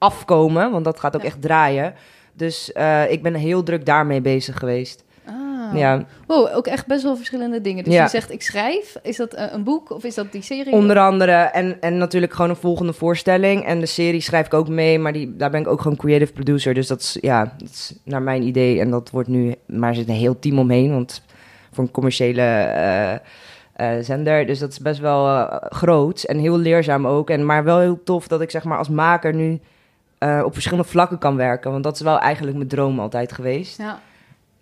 afkomen. Want dat gaat ook Ja. echt draaien. Dus eh, ik ben heel druk daarmee bezig geweest. Ah. Ja, Wow, ook echt best wel verschillende dingen. Dus Ja. je zegt ik schrijf. Is dat eh, een boek of is dat die serie? onder andere. En, en natuurlijk gewoon een volgende voorstelling. En de serie schrijf ik ook mee, maar die, daar ben ik ook gewoon creative producer. Dus dat is, ja, dat is naar mijn idee. En dat wordt nu, maar er zit een heel team omheen, want voor een commerciële eh, zender. Dus dat is best wel groot en heel leerzaam ook. En, maar wel heel tof dat ik zeg maar als maker nu eh, op verschillende vlakken kan werken. Want dat is wel eigenlijk mijn droom altijd geweest. Ja.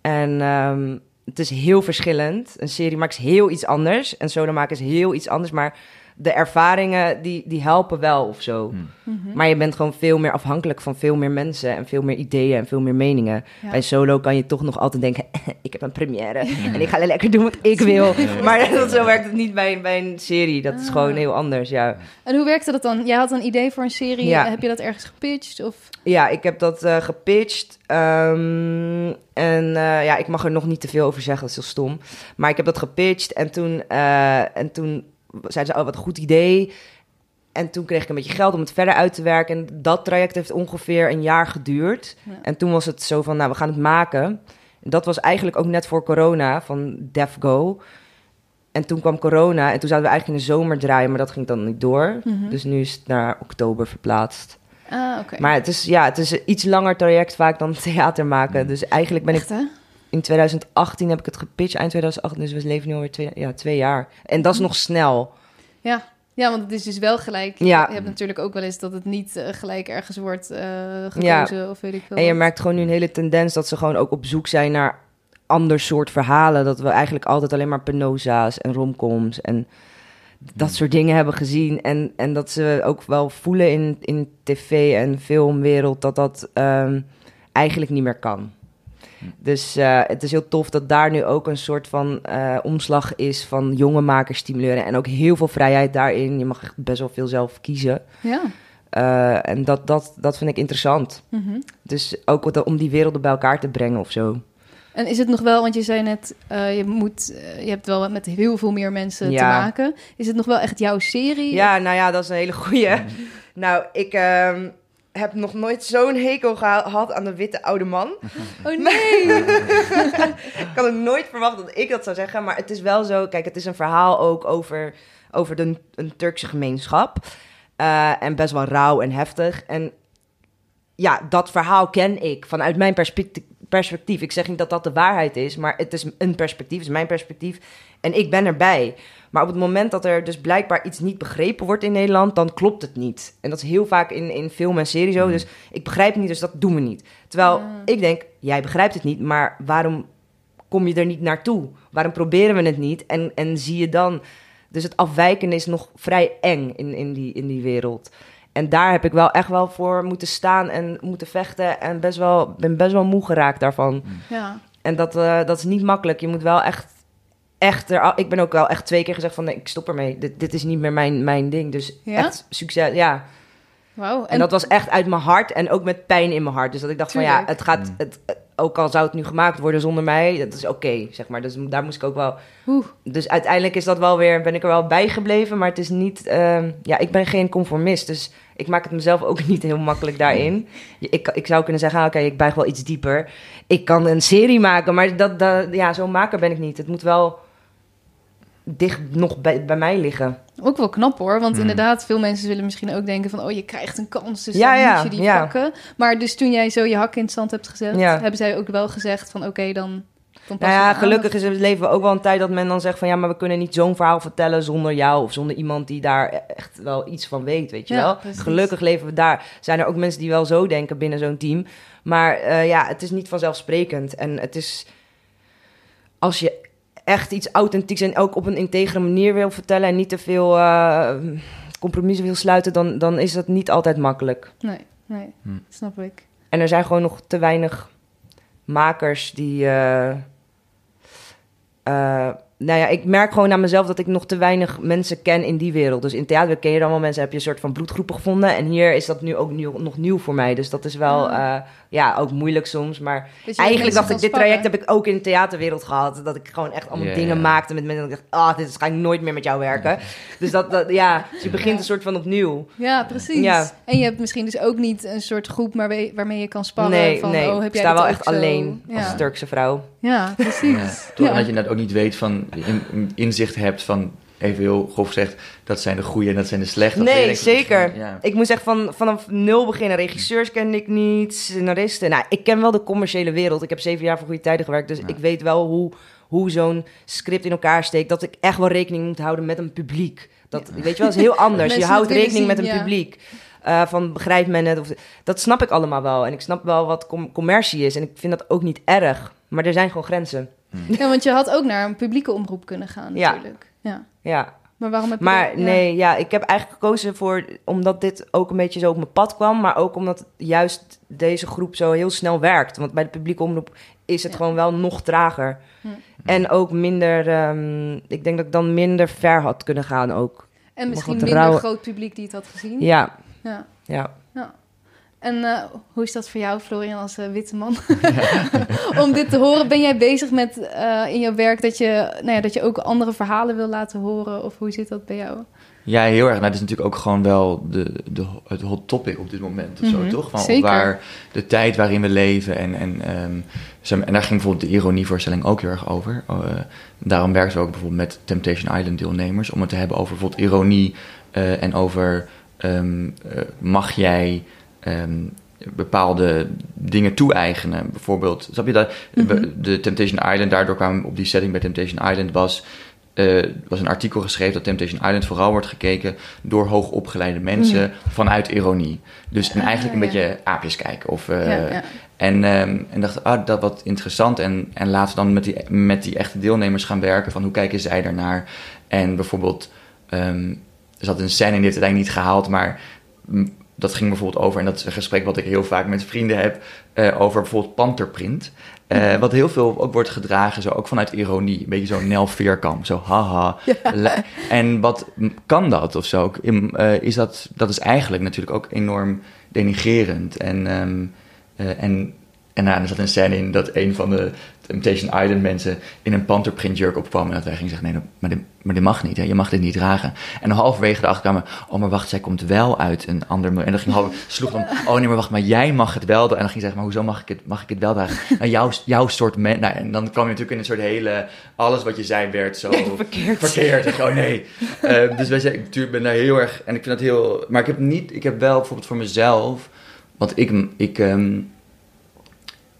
En ehm, het is heel verschillend. Een serie maakt heel iets anders. En solo maken is heel iets anders. Maar de ervaringen, die, die helpen wel of zo. Hmm. Mhm. Maar je bent gewoon veel meer afhankelijk van veel meer mensen... en veel meer ideeën en veel meer meningen. Ja. Bij solo kan je toch nog altijd denken... <laughs> ik heb een première en ik ga lekker doen wat ik wil. Maar dat, <laughs> zo werkt het niet bij, bij een serie. Dat is Ah. gewoon heel anders, ja. En hoe werkte dat dan? Jij had een idee voor een serie. Ja. Heb je dat ergens gepitcht? Of... Ja, ik heb dat eh, gepitcht. ehm, en eh, ja, ik mag er nog niet te veel over zeggen, dat is heel stom. Maar ik heb dat gepitcht en toen, eh, en toen zeiden ze, oh, wat een goed idee. En toen kreeg ik een beetje geld om het verder uit te werken. En dat traject heeft ongeveer een jaar geduurd. Ja. En toen was het zo van, nou, we gaan het maken. En dat was eigenlijk ook net voor corona, van Def Go. En toen kwam corona en toen zouden we eigenlijk in de zomer draaien, maar dat ging dan niet door. Mhm. Dus nu is het naar oktober verplaatst. Ah. Maar het is, ja, het is een iets langer traject vaak dan theater maken. Dus eigenlijk ben ik hè? In 2018 heb ik het gepitcht, eind 2018. Dus we leven nu alweer twee, ja, twee jaar. En dat is nog snel. Ja. ja, want het is dus wel gelijk. Ja. Je hebt natuurlijk ook wel eens dat het niet eh, gelijk ergens wordt eh, gekozen of weet ik veel. En je merkt gewoon nu een hele tendens dat ze gewoon ook op zoek zijn naar ander soort verhalen. Dat we eigenlijk altijd alleen maar penosa's en romcoms en dat soort dingen hebben gezien. En, en dat ze ook wel voelen in, in tv en filmwereld dat dat ehm, eigenlijk niet meer kan. Dus eh, het is heel tof dat daar nu ook een soort van eh, omslag is van jonge makers stimuleren. En ook heel veel vrijheid daarin. Je mag echt best wel veel zelf kiezen. Ja. Eh, en dat, dat, dat vind ik interessant. Mhm. Dus ook wat- om die werelden bij elkaar te brengen of zo. En is het nog wel, want je zei net, je, moet, je hebt wel met heel veel meer mensen te maken. Is het nog wel echt jouw serie? Ja, nou ja, dat is een hele goeie. Nou, ik ehm, heb nog nooit zo'n hekel geha- gehad aan de witte oude man. <laughs> Oh nee! <laughs> ik had ook nooit verwacht dat ik dat zou zeggen. Maar het is wel zo, kijk, het is een verhaal ook over, over de, een Turkse gemeenschap. Eh, en best wel rauw en heftig. En ja, dat verhaal ken ik vanuit mijn perspectief. perspectief. Ik zeg niet dat dat de waarheid is, maar het is een perspectief, het is mijn perspectief. En ik ben erbij. Maar op het moment dat er dus blijkbaar iets niet begrepen wordt in Nederland, dan klopt het niet. En dat is heel vaak in, in film en serie zo. Mm. Dus ik begrijp het niet, dus dat doen we niet. Terwijl Ah. ik denk, jij begrijpt het niet, maar waarom kom je er niet naartoe? Waarom proberen we het niet? En, en zie je dan... Dus het afwijken is nog vrij eng in, in, die, in die wereld. En daar heb ik wel echt wel voor moeten staan en moeten vechten. En best wel, ben best wel moe geraakt daarvan. Ja. En dat, eh, dat is niet makkelijk. Je moet wel echt, echt er, ik ben ook wel echt twee keer gezegd van nee, ik stop ermee. Dit, dit is niet meer mijn, mijn ding. Dus Ja? echt succes. Ja. Wauw. En, dat was echt uit mijn hart en ook met pijn in mijn hart. Dus dat ik dacht van ja, het gaat, Mm. het, ook al zou het nu gemaakt worden zonder mij, dat is oké, zeg maar. Dus daar moest ik ook wel. Oeh. Dus uiteindelijk is dat wel weer, ben ik er wel bij gebleven, maar het is niet, ehm, ja, ik ben geen conformist, dus ik maak het mezelf ook <laughs> niet heel makkelijk daarin. Ik, ik zou kunnen zeggen, ah, oké, ik buig wel iets dieper. Ik kan een serie maken, maar dat, dat, ja, zo'n maker ben ik niet. Het moet wel dicht nog bij, bij mij liggen. Ook wel knap hoor, want Hmm. inderdaad, veel mensen zullen misschien ook denken van, oh, je krijgt een kans, dus Ja, dan ja, moet je die ja. pakken. Maar dus toen jij zo je hak in het zand hebt gezet, hebben zij ook wel gezegd van, oké, dan, dan Nou ja, gelukkig is het leven ook wel een tijd dat men dan zegt van ja, maar we kunnen niet zo'n verhaal vertellen zonder jou of zonder iemand die daar echt wel iets van weet, weet je wel. precies. Gelukkig leven we daar. Zijn er ook mensen die wel zo denken binnen zo'n team. Maar eh, ja, het is niet vanzelfsprekend. En het is als je echt iets authentieks en ook op een integere manier wil vertellen en niet te veel eh, compromissen wil sluiten, dan, dan is dat niet altijd makkelijk. Nee, nee, Hm. snap ik. En er zijn gewoon nog te weinig makers die, eh, eh, nou ja, ik merk gewoon aan mezelf dat ik nog te weinig mensen ken in die wereld. Dus in theater ken je dan wel mensen, heb je een soort van bloedgroepen gevonden. En hier is dat nu ook nieuw, nog nieuw voor mij. Dus dat is wel, Ah. eh, ja, ook moeilijk soms. Maar je eigenlijk dacht ik, dit traject heb ik ook in de theaterwereld gehad. Dat ik gewoon echt allemaal dingen maakte met mensen. En ik dacht, ah, dit ga ik nooit meer met jou werken. Dus dat, dat ja, dus je begint Ja. een soort van opnieuw. Ja, precies. Ja. En je hebt misschien dus ook niet een soort groep waarmee, waarmee je kan sparren. Nee, van, nee, oh, heb ik jij sta dit wel echt zo? alleen als. Turkse vrouw. Ja, precies. Ja. Toch Ja. dat je net ook niet weet van, in, in- inzicht hebt van, even heel grof gezegd, dat zijn de goede en dat zijn de slechte. Nee, van, zeker. Ja. Ik moest echt van, vanaf nul beginnen. Regisseurs kende ik niet, scenaristen. Nou, ik ken wel de commerciële wereld. Ik heb zeven jaar voor goede tijden gewerkt. Dus Ja. ik weet wel hoe, hoe zo'n script in elkaar steekt. Dat ik echt wel rekening moet houden met een publiek. Dat, Weet je wel, is heel anders. Je houdt rekening met een ja. publiek. Eh, van begrijpt men het? Of, dat snap ik allemaal wel. En ik snap wel wat com- commercie is. En ik vind dat ook niet erg. Maar er zijn gewoon grenzen. Ja, want je had ook naar een publieke omroep kunnen gaan Ja. natuurlijk. Ja. Ja. Maar waarom heb je Maar dat- ja. nee, ja, ik heb eigenlijk gekozen voor, omdat dit ook een beetje zo op mijn pad kwam, maar ook omdat juist deze groep zo heel snel werkt. Want bij de publieke omroep is het Ja. gewoon wel nog trager. Hm. En ook minder, ehm, ik denk dat ik dan minder ver had kunnen gaan ook. En misschien minder groot publiek die het had gezien. Ja, Ja. ja. En eh, hoe is dat voor jou, Florian, als eh, witte man? <laughs> Om dit te horen, ben jij bezig met eh, in jouw werk dat je, nou ja, dat je ook andere verhalen wil laten horen? Of hoe zit dat bij jou? Ja, heel erg. Nou, dat is natuurlijk ook gewoon wel de, de, het hot topic op dit moment, of Mhm, zo, toch? Van zeker. Waar de tijd waarin we leven en, en, ehm, en daar ging bijvoorbeeld de ironievoorstelling ook heel erg over. Daarom werken we ook bijvoorbeeld met Temptation Island deelnemers, om het te hebben over bijvoorbeeld ironie en over ehm, eh, mag jij ehm, bepaalde dingen toe-eigenen. Bijvoorbeeld, snap je dat? Mhm. De Temptation Island, daardoor kwamen we op die setting bij Temptation Island was eh, was een artikel geschreven dat Temptation Island vooral wordt gekeken door hoogopgeleide mensen vanuit ironie. Dus en Ah, eigenlijk een beetje aapjes kijken. Of, eh, ja, ja. En, ehm, en dacht, ah, dat wat interessant. En, en laten we dan met die, met die echte deelnemers gaan werken van hoe kijken zij daarnaar. En bijvoorbeeld, ehm, er zat een scène in, die heeft het uiteindelijk niet gehaald, maar dat ging bijvoorbeeld over, en dat is een gesprek wat ik heel vaak met vrienden heb, eh, over bijvoorbeeld panterprint. Eh, wat heel veel ook wordt gedragen, zo ook vanuit ironie. Een beetje zo'n Nel Veerkamp, zo haha. <laughs> En wat kan dat of zo? Eh, is dat, dat is eigenlijk natuurlijk ook enorm denigerend. En, ehm, eh, en, en nou, er zat een scène in dat een van de Temptation Island mensen in een panterprint jurk opkwam. En dat wij gingen zeggen, nee, maar dit, maar dit mag niet. Hè? Je mag dit niet dragen. En halverwege erachter kwamen, oh maar wacht, zij komt wel uit een ander milieu. En dan ging halver, <laughs> sloeg dan, oh nee, maar wacht, maar jij mag het wel. En dan ging ze zeggen, maar hoezo mag ik het, mag ik het wel dragen? <laughs> Nou, jouw, jouw soort men, nou, en dan kwam je natuurlijk in een soort hele, alles wat je zei werd zo <laughs> Verkeerd. verkeerd. Ik, oh nee. Eh, dus wij zeggen, ik natuurlijk ben daar heel erg, en ik vind dat heel, maar ik heb niet, ik heb wel bijvoorbeeld voor mezelf, want ik, ik, ehm,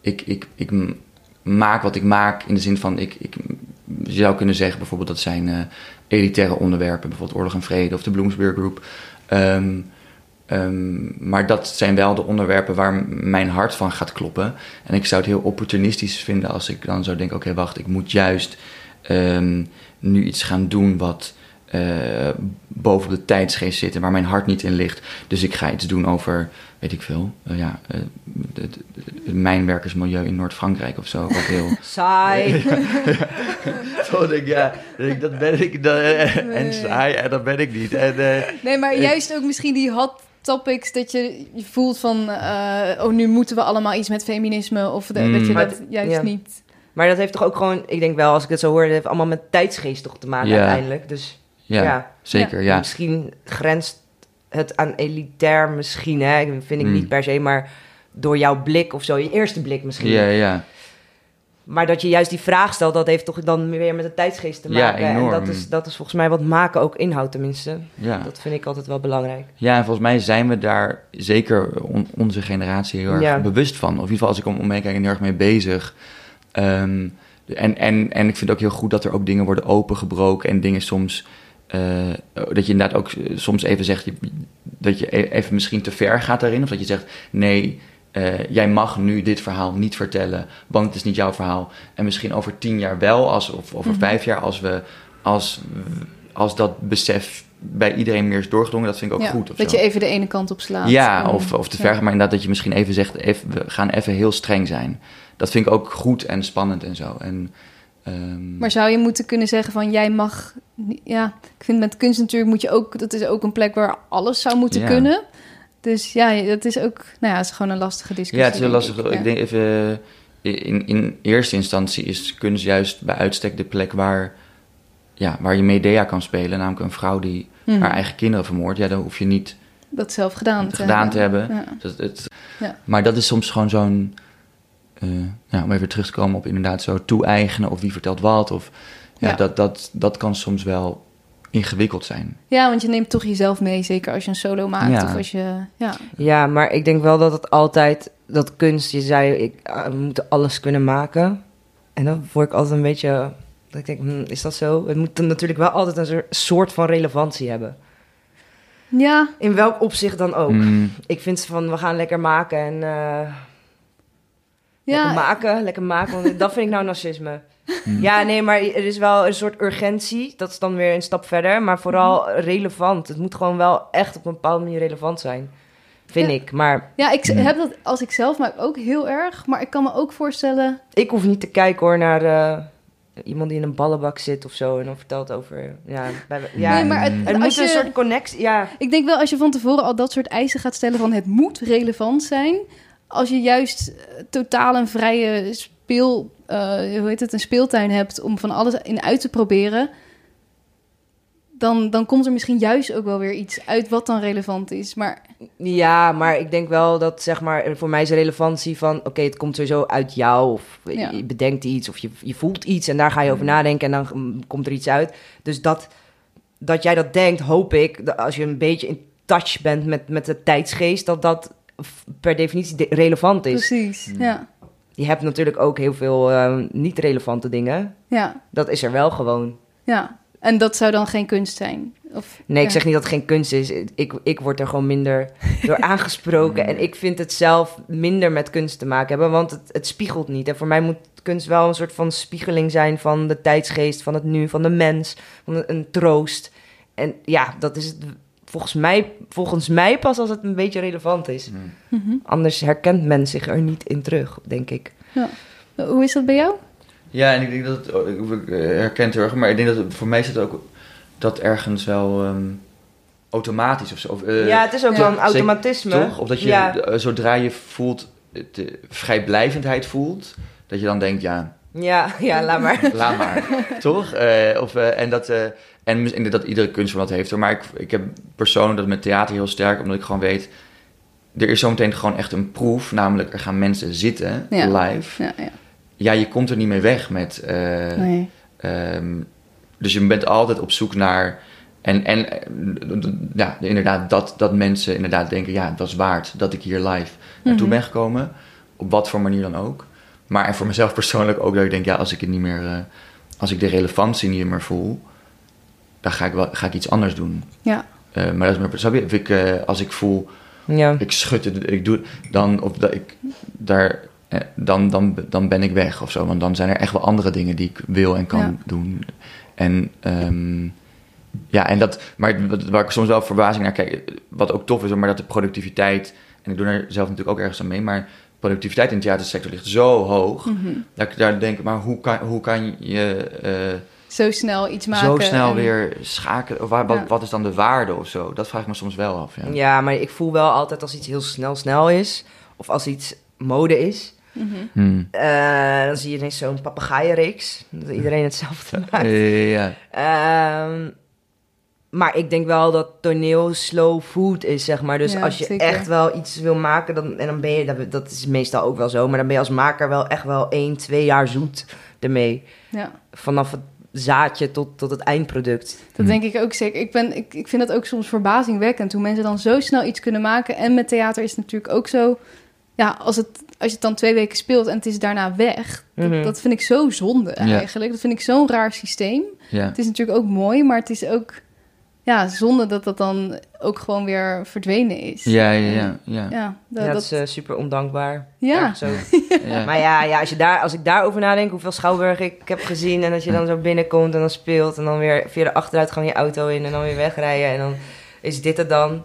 ik, ik, ik m- maak wat ik maak in de zin van, ik, ik je zou kunnen zeggen bijvoorbeeld dat zijn eh, elitaire onderwerpen, bijvoorbeeld Oorlog en Vrede of de Bloomsbury Group. Ehm, ehm, maar dat zijn wel de onderwerpen waar mijn hart van gaat kloppen. En ik zou het heel opportunistisch vinden als ik dan zou denken: oké, wacht, ik moet juist ehm, nu iets gaan doen wat eh, boven de tijdsgeest zit en waar mijn hart niet in ligt. Dus ik ga iets doen over, weet ik veel, eh, ja, het, mijnwerkersmilieu in Noord-Frankrijk of zo. Ook heel. <laughs> Saai. <laughs> Ja, <laughs> denk ik, dat ben ik. Dat, eh, Nee. En saai, en dat ben ik niet. En, eh, Nee, maar Ik- juist ook misschien die hot topics dat je, je voelt van... eh, oh, nu moeten we allemaal iets met feminisme. Of de- Mm. dat je Maar dat juist ja. niet... Maar dat heeft toch ook gewoon, ik denk wel, als ik het zo hoor, dat heeft allemaal met tijdsgeest toch te maken Ja. uiteindelijk. Dus ja, ja, zeker, ja. misschien grenst het aan elitair misschien, hè? vind ik Mm. niet per se, maar door jouw blik of zo, je eerste blik misschien. Ja, ja. Maar dat je juist die vraag stelt, dat heeft toch dan weer met de tijdsgeest te Ja, maken. en enorm. dat is, dat is volgens mij wat maken ook inhoudt tenminste. ja. Dat vind ik altijd wel belangrijk. Ja, en volgens mij zijn we daar zeker on- onze generatie heel erg Ja. bewust van. Of in ieder geval als ik om, om me kijk en heel erg mee bezig. Ehm, en, en, en ik vind het ook heel goed dat er ook dingen worden opengebroken en dingen soms... eh, dat je inderdaad ook soms even zegt dat je e- even misschien te ver gaat daarin. Of dat je zegt, nee, eh, jij mag nu dit verhaal niet vertellen, want het is niet jouw verhaal. En misschien over tien jaar wel, als, of over Mhm. vijf jaar, als, we, als, als dat besef bij iedereen meer is doorgedrongen, dat vind ik ook Ja, goed. Of dat zo. je even de ene kant op slaat. Ja, En- of, of te ja. ver, maar inderdaad dat je misschien even zegt, even, we gaan even heel streng zijn. Dat vind ik ook goed en spannend en zo. En, Ehm, Maar zou je moeten kunnen zeggen van jij mag... Ja, ik vind met kunst natuurlijk moet je ook... Dat is ook een plek waar alles zou moeten Ja. kunnen. Dus ja, dat is ook... Nou ja, het is gewoon een lastige discussie. ja, het is heel lastig. ik. Ja. denk even, in, in eerste instantie is kunst juist bij uitstek de plek waar, ja, waar je Medea kan spelen. Namelijk een vrouw die Mhm. haar eigen kinderen vermoordt. Ja, dan hoef je niet Dat zelf gedaan te gedaan te hebben. Ja. Dus het, Ja. Maar dat is soms gewoon zo'n, eh, ja, om even terug te komen op inderdaad zo toe-eigenen of wie vertelt wat. Of, Ja. Dat, dat, dat kan soms wel ingewikkeld zijn. Ja, want je neemt toch jezelf mee, zeker als je een solo maakt. Ja. Of als je... Ja, Ja, maar ik denk wel dat het altijd, dat kunst, je zei, ik, ah, we moeten alles kunnen maken. En dan word ik altijd een beetje, dat ik denk, hm, is dat zo? Het moet dan natuurlijk wel altijd een soort- van relevantie hebben. ja In welk opzicht dan ook. Mm, Ik vind van, we gaan lekker maken en eh, lekker ja, maken, lekker maken, want <laughs> dat vind ik nou narcisme. Mm. Ja, nee, maar er is wel een soort urgentie. Dat is dan weer een stap verder. Maar vooral Mhm. relevant. Het moet gewoon wel echt op een bepaalde manier relevant zijn. Vind Ja. ik. Maar ja, ik Mm. heb dat als ik zelf maak ook heel erg. Maar ik kan me ook voorstellen... ik hoef niet te kijken hoor naar eh, iemand die in een ballenbak zit of zo. En dan vertelt over. Ja, bij, ja nee, maar het, er als moet je, een soort connectie. Ja, Ik denk wel als je van tevoren al dat soort eisen gaat stellen van het moet relevant zijn. Als je juist eh, totaal een vrije speel, eh, hoe heet het, een speeltuin hebt om van alles in uit te proberen. Dan, dan komt er misschien juist ook wel weer iets uit wat dan relevant is. Maar ja, maar ik denk wel dat zeg maar. Voor mij is de relevantie van. Oké, het komt sowieso uit jou. Of Ja. je bedenkt iets. Of je, je voelt iets. En daar ga je over nadenken. En dan mm, komt er iets uit. Dus dat, dat jij dat denkt, hoop ik. Dat als je een beetje in touch bent met, met de tijdsgeest. Dat dat per definitie de- relevant is. precies, Mm. ja. Je hebt natuurlijk ook heel veel eh, niet relevante dingen. Ja, Dat is er wel gewoon. ja. En dat zou dan geen kunst zijn? Of, Nee, ik zeg niet dat het geen kunst is. Ik, ik word er gewoon minder door <laughs> aangesproken. En ik vind het zelf minder met kunst te maken hebben, want het, het spiegelt niet. En voor mij moet kunst wel een soort van spiegeling zijn van de tijdsgeest, van het nu, van de mens, van een, een troost. En ja, dat is het volgens mij, volgens mij pas als het een beetje relevant is. Mm. Mhm. Anders herkent men zich er niet in terug, denk ik. Hoe is dat bij jou? Ja, en ik denk dat het, oh, ik eh, herken het heel erg, maar ik denk dat het, voor mij is het ook dat ergens wel ehm, automatisch of zo. Of, eh, ja, het is ook ja. wel een automatisme. Toch? Of dat je, Ja, eh, zodra je voelt, de vrijblijvendheid voelt, dat je dan denkt, ja, ja, ja, laat maar. <laughs> laat maar. toch? Eh, of, eh, en dat, eh, en dat iedere kunstvorm dat heeft. Hoor. Maar ik, ik heb persoonlijk dat met theater heel sterk, omdat ik gewoon weet, er is zometeen gewoon echt een proef, namelijk er gaan mensen zitten, Ja. live. Ja, ja. Ja, je komt er niet mee weg met... eh, Nee. Ehm, dus je bent altijd op zoek naar. En, en ja, inderdaad, dat, dat mensen inderdaad denken: ja, dat is waard dat ik hier live naartoe Mhm. ben gekomen. Op wat voor manier dan ook. Maar en voor mezelf persoonlijk ook dat ik denk: ja, als ik het niet meer. eh, als ik de relevantie niet meer voel, dan ga ik, wel, ga ik iets anders doen. Ja. Eh, maar dat is maar, snap je? Of ik, eh, als ik voel, Ja. ik schud het, ik doe, dan, of dat ik daar, eh, dan, dan, dan ben ik weg of zo. Want dan zijn er echt wel andere dingen die ik wil en kan Ja. doen. En ehm, ja, en dat, maar waar ik soms wel verbazing naar kijk, wat ook tof is, maar dat de productiviteit, en ik doe er zelf natuurlijk ook ergens aan mee, maar productiviteit in de theatersector ligt zo hoog, Mhm. dat ik daar denk, maar hoe kan, hoe kan je eh, Zo snel iets maken. zo snel en- weer schakelen? Of waar, wat, Ja. wat is dan de waarde of zo? Dat vraag ik me soms wel af. Ja. Ja, maar ik voel wel altijd als iets heel snel snel is, of als iets mode is, Mhm. Hmm. eh, dan zie je ineens zo'n papegaaienreeks, dat iedereen <laughs> hetzelfde maakt. Ja. Ehm, maar ik denk wel dat toneel slow food is, zeg maar. Dus Ja, als je zeker. echt wel iets wil maken, dan, en dan ben je, dat, dat is meestal ook wel zo, maar dan ben je als maker wel echt wel één, twee jaar zoet ermee. Ja. Vanaf het zaadje tot, tot het eindproduct. Dat denk ik ook zeker. Ik, ben, ik, ik vind dat ook soms verbazingwekkend. Hoe mensen dan zo snel iets kunnen maken. En met theater is het natuurlijk ook zo. Ja, als, het, als je het dan twee weken speelt en het is daarna weg. Dat, Mhm. dat vind ik zo zonde Ja. eigenlijk. Dat vind ik zo'n raar systeem. Ja. Het is natuurlijk ook mooi, maar het is ook ja, zonde dat dat dan ook gewoon weer verdwenen is. Ja, ja, ja. ja. Ja, dat, Ja, dat dat- is eh, super ondankbaar. Ja. Ook. <laughs> ja. Maar ja, ja als, je daar, als ik daarover nadenk, hoeveel Schouwburg ik heb gezien... en dat je dan zo binnenkomt en dan speelt... en dan weer via de achteruitgang je auto in en dan weer wegrijden... en dan is dit het dan.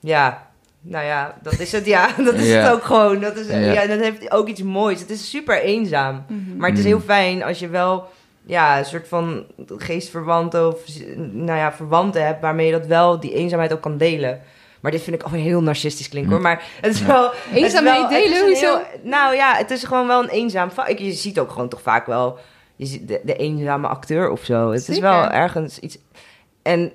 Ja, nou ja, dat is het. Ja, <laughs> dat is Ja. het ook gewoon. Dat, is, Ja. ja. dat heeft ook iets moois. Het is super eenzaam. Mhm. Maar het is Mm. heel fijn als je wel ja, een soort van geestverwanten of nou ja, verwanten hebt waarmee je dat wel, die eenzaamheid ook kan delen. Maar dit vind ik alweer heel narcistisch klinken hoor. Maar het is wel. Eenzaamheid delen, hoezo? nou ja, het is gewoon wel een eenzaam vak. Ik- Je ziet ook gewoon toch vaak wel je ziet de, de eenzame acteur of zo. Het is wel ergens iets. En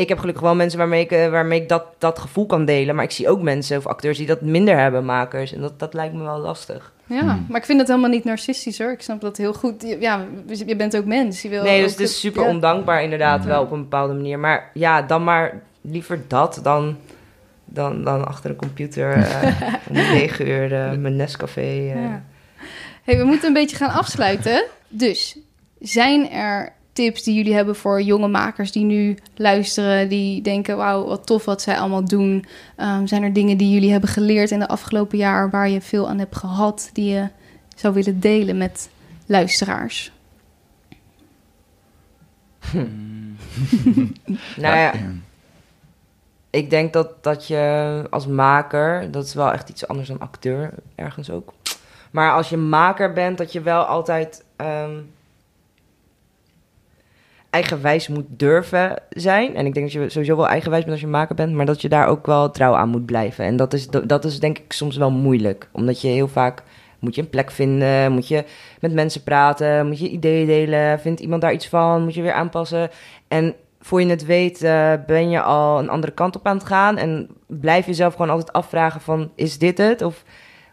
ik heb gelukkig wel mensen waarmee ik, eh, waarmee ik dat, dat gevoel kan delen. Maar ik zie ook mensen of acteurs die dat minder hebben, makers. En dat, dat lijkt me wel lastig. Ja, Hmm. maar ik vind het helemaal niet narcistisch hoor. Ik snap dat heel goed. Je- Ja, je bent ook mens. Je wil Nee, dus het is super ja. ondankbaar inderdaad wel op een bepaalde manier. Maar ja, dan maar liever dat dan, dan, dan achter een computer eh, <laughs> om negen uur eh, mijn Nescafé. eh. Ja. Hey, we moeten een beetje gaan afsluiten. Dus, zijn er tips die jullie hebben voor jonge makers die nu luisteren, die denken, wauw, wat tof wat zij allemaal doen? Ehm, zijn er dingen die jullie hebben geleerd in de afgelopen jaar waar je veel aan hebt gehad, die je zou willen delen met luisteraars? <laughs> Nou ja, ik denk dat, dat je als maker, dat is wel echt iets anders dan acteur, ergens ook. Maar als je maker bent, dat je wel altijd ehm, eigenwijs moet durven zijn. En ik denk dat je sowieso wel eigenwijs bent als je maker bent, maar dat je daar ook wel trouw aan moet blijven. En dat is, dat is denk ik soms wel moeilijk, omdat je heel vaak moet je een plek vinden, moet je met mensen praten, moet je ideeën delen, vindt iemand daar iets van, moet je weer aanpassen. En voor je het weet eh, ben je al een andere kant op aan het gaan en blijf jezelf gewoon altijd afvragen van, is dit het? Of,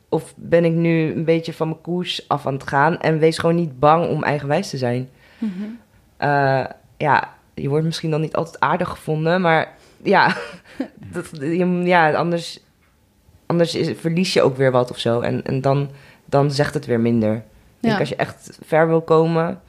of ben ik nu een beetje van mijn koers af aan het gaan? En wees gewoon niet bang om eigenwijs te zijn. Eh, ja, je wordt misschien dan niet altijd aardig gevonden, maar ja, <laughs> dat, je- ja anders, anders is, verlies je ook weer wat of zo. En, en dan, dan zegt het weer minder. Ik denk als je echt ver wil komen,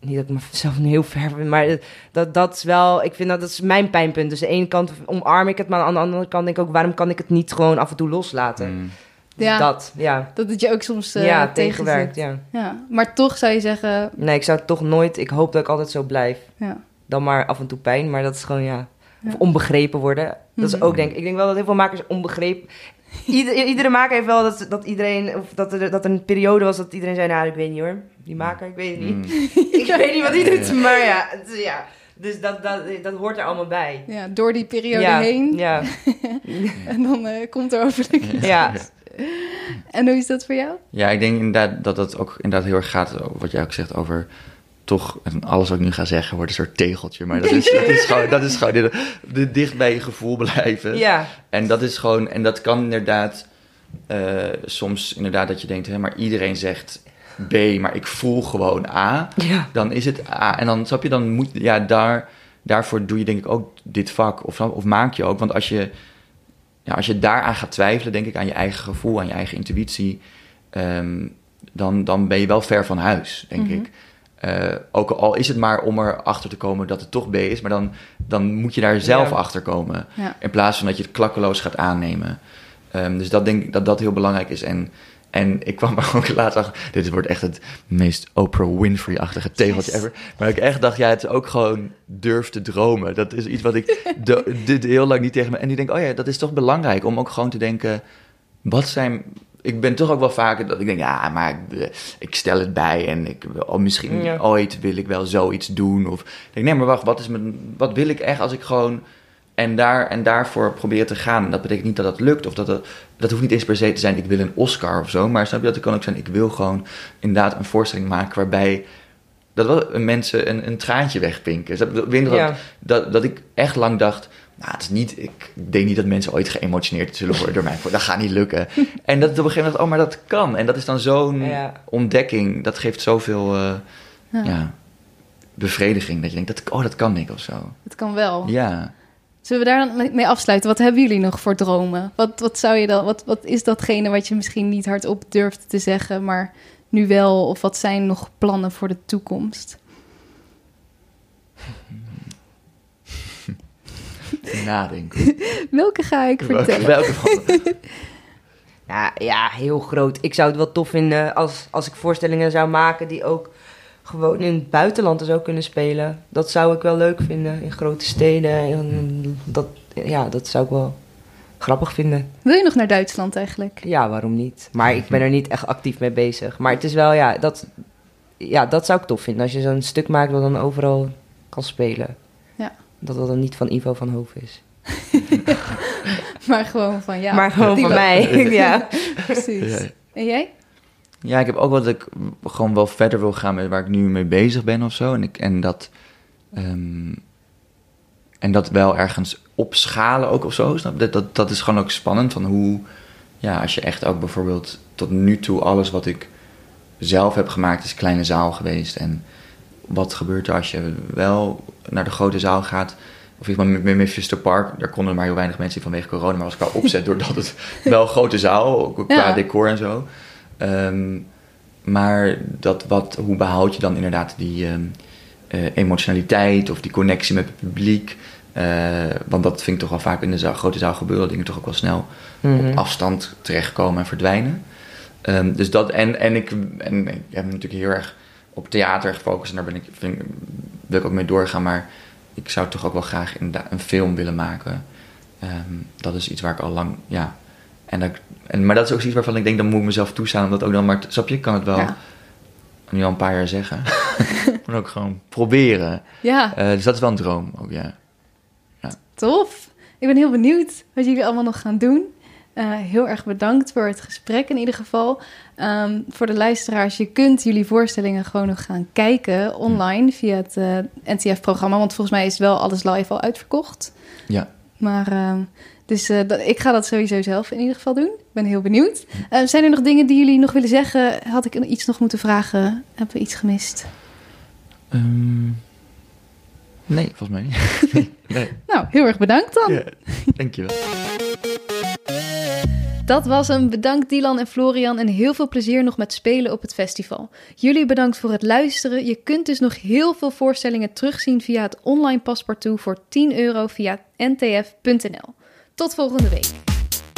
niet dat ik mezelf heel ver ben, maar dat, dat is wel, ik vind dat dat is mijn pijnpunt. Dus aan de ene kant omarm ik het, maar aan de andere kant denk ik ook, waarom kan ik het niet gewoon af en toe loslaten? Mm. Ja. Dat, ja. Dat het je ook soms eh ja, tegenwerkt, ja. Ja, maar toch zou je zeggen, Nee, ik zou toch nooit, ik hoop dat ik altijd zo blijf. ja. dan maar af en toe pijn, maar dat is gewoon ja. Of Ja. onbegrepen worden. Dat is Mhm. ook denk ik. Ik denk wel dat heel veel makers onbegrepen. <laughs> Ieder, iedere maker heeft wel dat, dat iedereen, of dat er, dat er een periode was dat iedereen zei: Nou, ik weet niet hoor. Die maker, ik weet het niet. Mm. <laughs> ik weet niet wat hij doet, Ja. maar ja. is- ja. Dus dat, dat, dat hoort er allemaal bij. ja, door die periode ja, heen. Ja, <laughs> En dan eh, komt er overleg. ja. <laughs> En hoe is dat voor jou? Ja, ik denk inderdaad dat het ook inderdaad heel erg gaat, wat jij ook zegt, over toch, en alles wat ik nu ga zeggen wordt een soort tegeltje, maar dat is, dat is <laughs> gewoon, dat is gewoon dit, dit dicht bij je gevoel blijven. ja. En dat is gewoon, en dat kan inderdaad eh, soms inderdaad dat je denkt, hè, maar iedereen zegt B, maar ik voel gewoon A. ja. Dan is het A. En dan snap je, dan moet, ja, daar, daarvoor doe je denk ik ook dit vak, of, of maak je ook. Want als je, ja, als je daaraan gaat twijfelen, denk ik, aan je eigen gevoel, aan je eigen intuïtie, ehm, dan, dan ben je wel ver van huis, denk Mhm. ik. Eh, ook al is het maar om erachter te komen dat het toch B is, maar dan, dan moet je daar zelf Ja. achter komen. Ja. In plaats van dat je het klakkeloos gaat aannemen. Ehm, dus dat denk ik dat dat heel belangrijk is. En, en ik kwam <laughs> er ook laatst achter. Dit wordt echt het meest Oprah Winfrey-achtige tegeltje Yes. ever. Maar ik echt dacht, ja, het is ook gewoon durf te dromen. Dat is iets wat ik <laughs> de, dit heel lang niet tegen me... En ik denk, oh ja, dat is toch belangrijk om ook gewoon te denken... Wat zijn... Ik ben toch ook wel vaker dat ik denk, ja, maar ik, eh, ik stel het bij en ik, oh, misschien Ja. ooit wil ik wel zoiets doen. Of ik denk, nee, maar wacht, wat, is mijn, wat wil ik echt als ik gewoon en, daar, en daarvoor probeer te gaan. En dat betekent niet dat dat lukt. Of dat, het, dat hoeft niet eens per se te zijn, ik wil een Oscar of zo. Maar snap je, dat het kan ook zijn, ik wil gewoon inderdaad een voorstelling maken waarbij dat wel mensen een, een traantje wegpinken. Ik weet Ja. dat, dat, dat ik echt lang dacht, nou, het is niet, ik denk niet dat mensen ooit geëmotioneerd zullen worden door mij. <laughs> Dat gaat niet lukken. <laughs> en dat op een gegeven moment oh, maar dat kan. En dat is dan zo'n Ja. ontdekking. Dat geeft zoveel Ja. ja. bevrediging. Dat je denkt, dat, oh, dat kan ik of zo. Het kan wel. Ja. Zullen we daar dan mee afsluiten? Wat hebben jullie nog voor dromen? Wat, wat, zou je dan, wat, wat is datgene wat je misschien niet hardop durft te zeggen, maar nu wel? Of wat zijn nog plannen voor de toekomst? Nadenken. <laughs> Welke ga ik vertellen? Welke van? Ja, <laughs> ja, heel groot. Ik zou het wel tof vinden als, als ik voorstellingen zou maken die ook gewoon in het buitenland zou kunnen spelen. Dat zou ik wel leuk vinden, in grote steden. En dat, ja, dat zou ik wel grappig vinden. Wil je nog naar Duitsland eigenlijk? Ja, waarom niet? Maar ik ben er niet echt actief mee bezig. Maar het is wel, ja, dat... ja, dat zou ik tof vinden. Als je zo'n stuk maakt wat dan overal kan spelen. Ja. Dat dat dan niet van Ivo van Hoofd is. <laughs> Maar gewoon van ja. maar gewoon die van wel. mij. <laughs> ja. Precies. En jij? Ja, ik heb ook wel dat ik gewoon wel verder wil gaan met waar ik nu mee bezig ben of zo. En, ik, en, dat, ehm, en dat wel ergens opschalen ook of zo. Snap? Dat, dat, dat is gewoon ook spannend. Van hoe, ja, als je echt ook bijvoorbeeld tot nu toe alles wat ik zelf heb gemaakt is kleine zaal geweest. En wat gebeurt er als je wel naar de grote zaal gaat? Of iets met met Mephisto Park, daar konden maar heel weinig mensen vanwege corona. Maar was qua opzet doordat het <laughs> wel grote zaal, qua Ja. decor en zo. Ehm, maar dat wat, hoe behoud je dan inderdaad die ehm, eh, emotionaliteit of die connectie met het publiek? Eh, want dat vind ik toch wel vaak in de zaal- grote zaal gebeuren, dat dingen toch ook wel snel Mhm. op afstand terechtkomen en verdwijnen. Ehm, dus dat, en, en, ik, en ik heb natuurlijk heel erg op theater gefocust en daar ben ik, vind, wil ik ook mee doorgaan, maar ik zou toch ook wel graag een film willen maken. Dat is iets waar ik al lang, ja. En en, maar dat is ook iets waarvan ik denk, dan moet ik mezelf toestaan om dat ook dan maar, snap je, ik kan het wel Ja. nu al een paar jaar zeggen. <laughs> maar ook gewoon proberen. Ja, Eh, dus dat is wel een droom ook, ja. tof. Ik ben heel benieuwd wat jullie allemaal nog gaan doen. Eh, heel erg bedankt voor het gesprek in ieder geval. Ehm, voor de luisteraars, je kunt jullie voorstellingen gewoon nog gaan kijken online via het eh, NTF-programma. Want volgens mij is wel alles live al uitverkocht. Ja. Maar ehm, dus eh, dat, ik ga dat sowieso zelf in ieder geval doen. Ik ben heel benieuwd. Eh, zijn er nog dingen die jullie nog willen zeggen? Had ik iets nog moeten vragen? Hebben we iets gemist? Ehm, nee, volgens mij niet. <laughs> nee. Nou, heel erg bedankt dan. Dankjewel. Dat was hem. Bedankt Dylan en Florian en heel veel plezier nog met spelen op het festival. Jullie bedankt voor het luisteren. Je kunt dus nog heel veel voorstellingen terugzien via het online paspartout voor 10 euro via ntf.nl. Tot volgende week.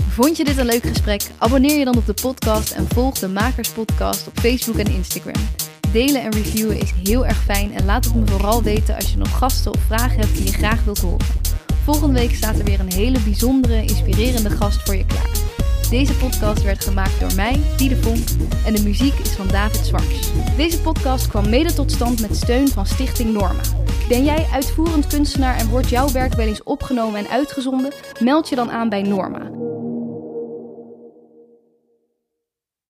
Vond je dit een leuk gesprek? Abonneer je dan op de podcast en volg de Makers Podcast op Facebook en Instagram. Delen en reviewen is heel erg fijn en laat het me vooral weten als je nog gasten of vragen hebt die je graag wilt horen. Volgende week staat er weer een hele bijzondere, inspirerende gast voor je klaar. Deze podcast werd gemaakt door mij, Diede Vonk, en de muziek is van David Zwarts. Deze podcast kwam mede tot stand met steun van Stichting Norma. Ben jij uitvoerend kunstenaar en wordt jouw werk wel eens opgenomen en uitgezonden? Meld je dan aan bij Norma.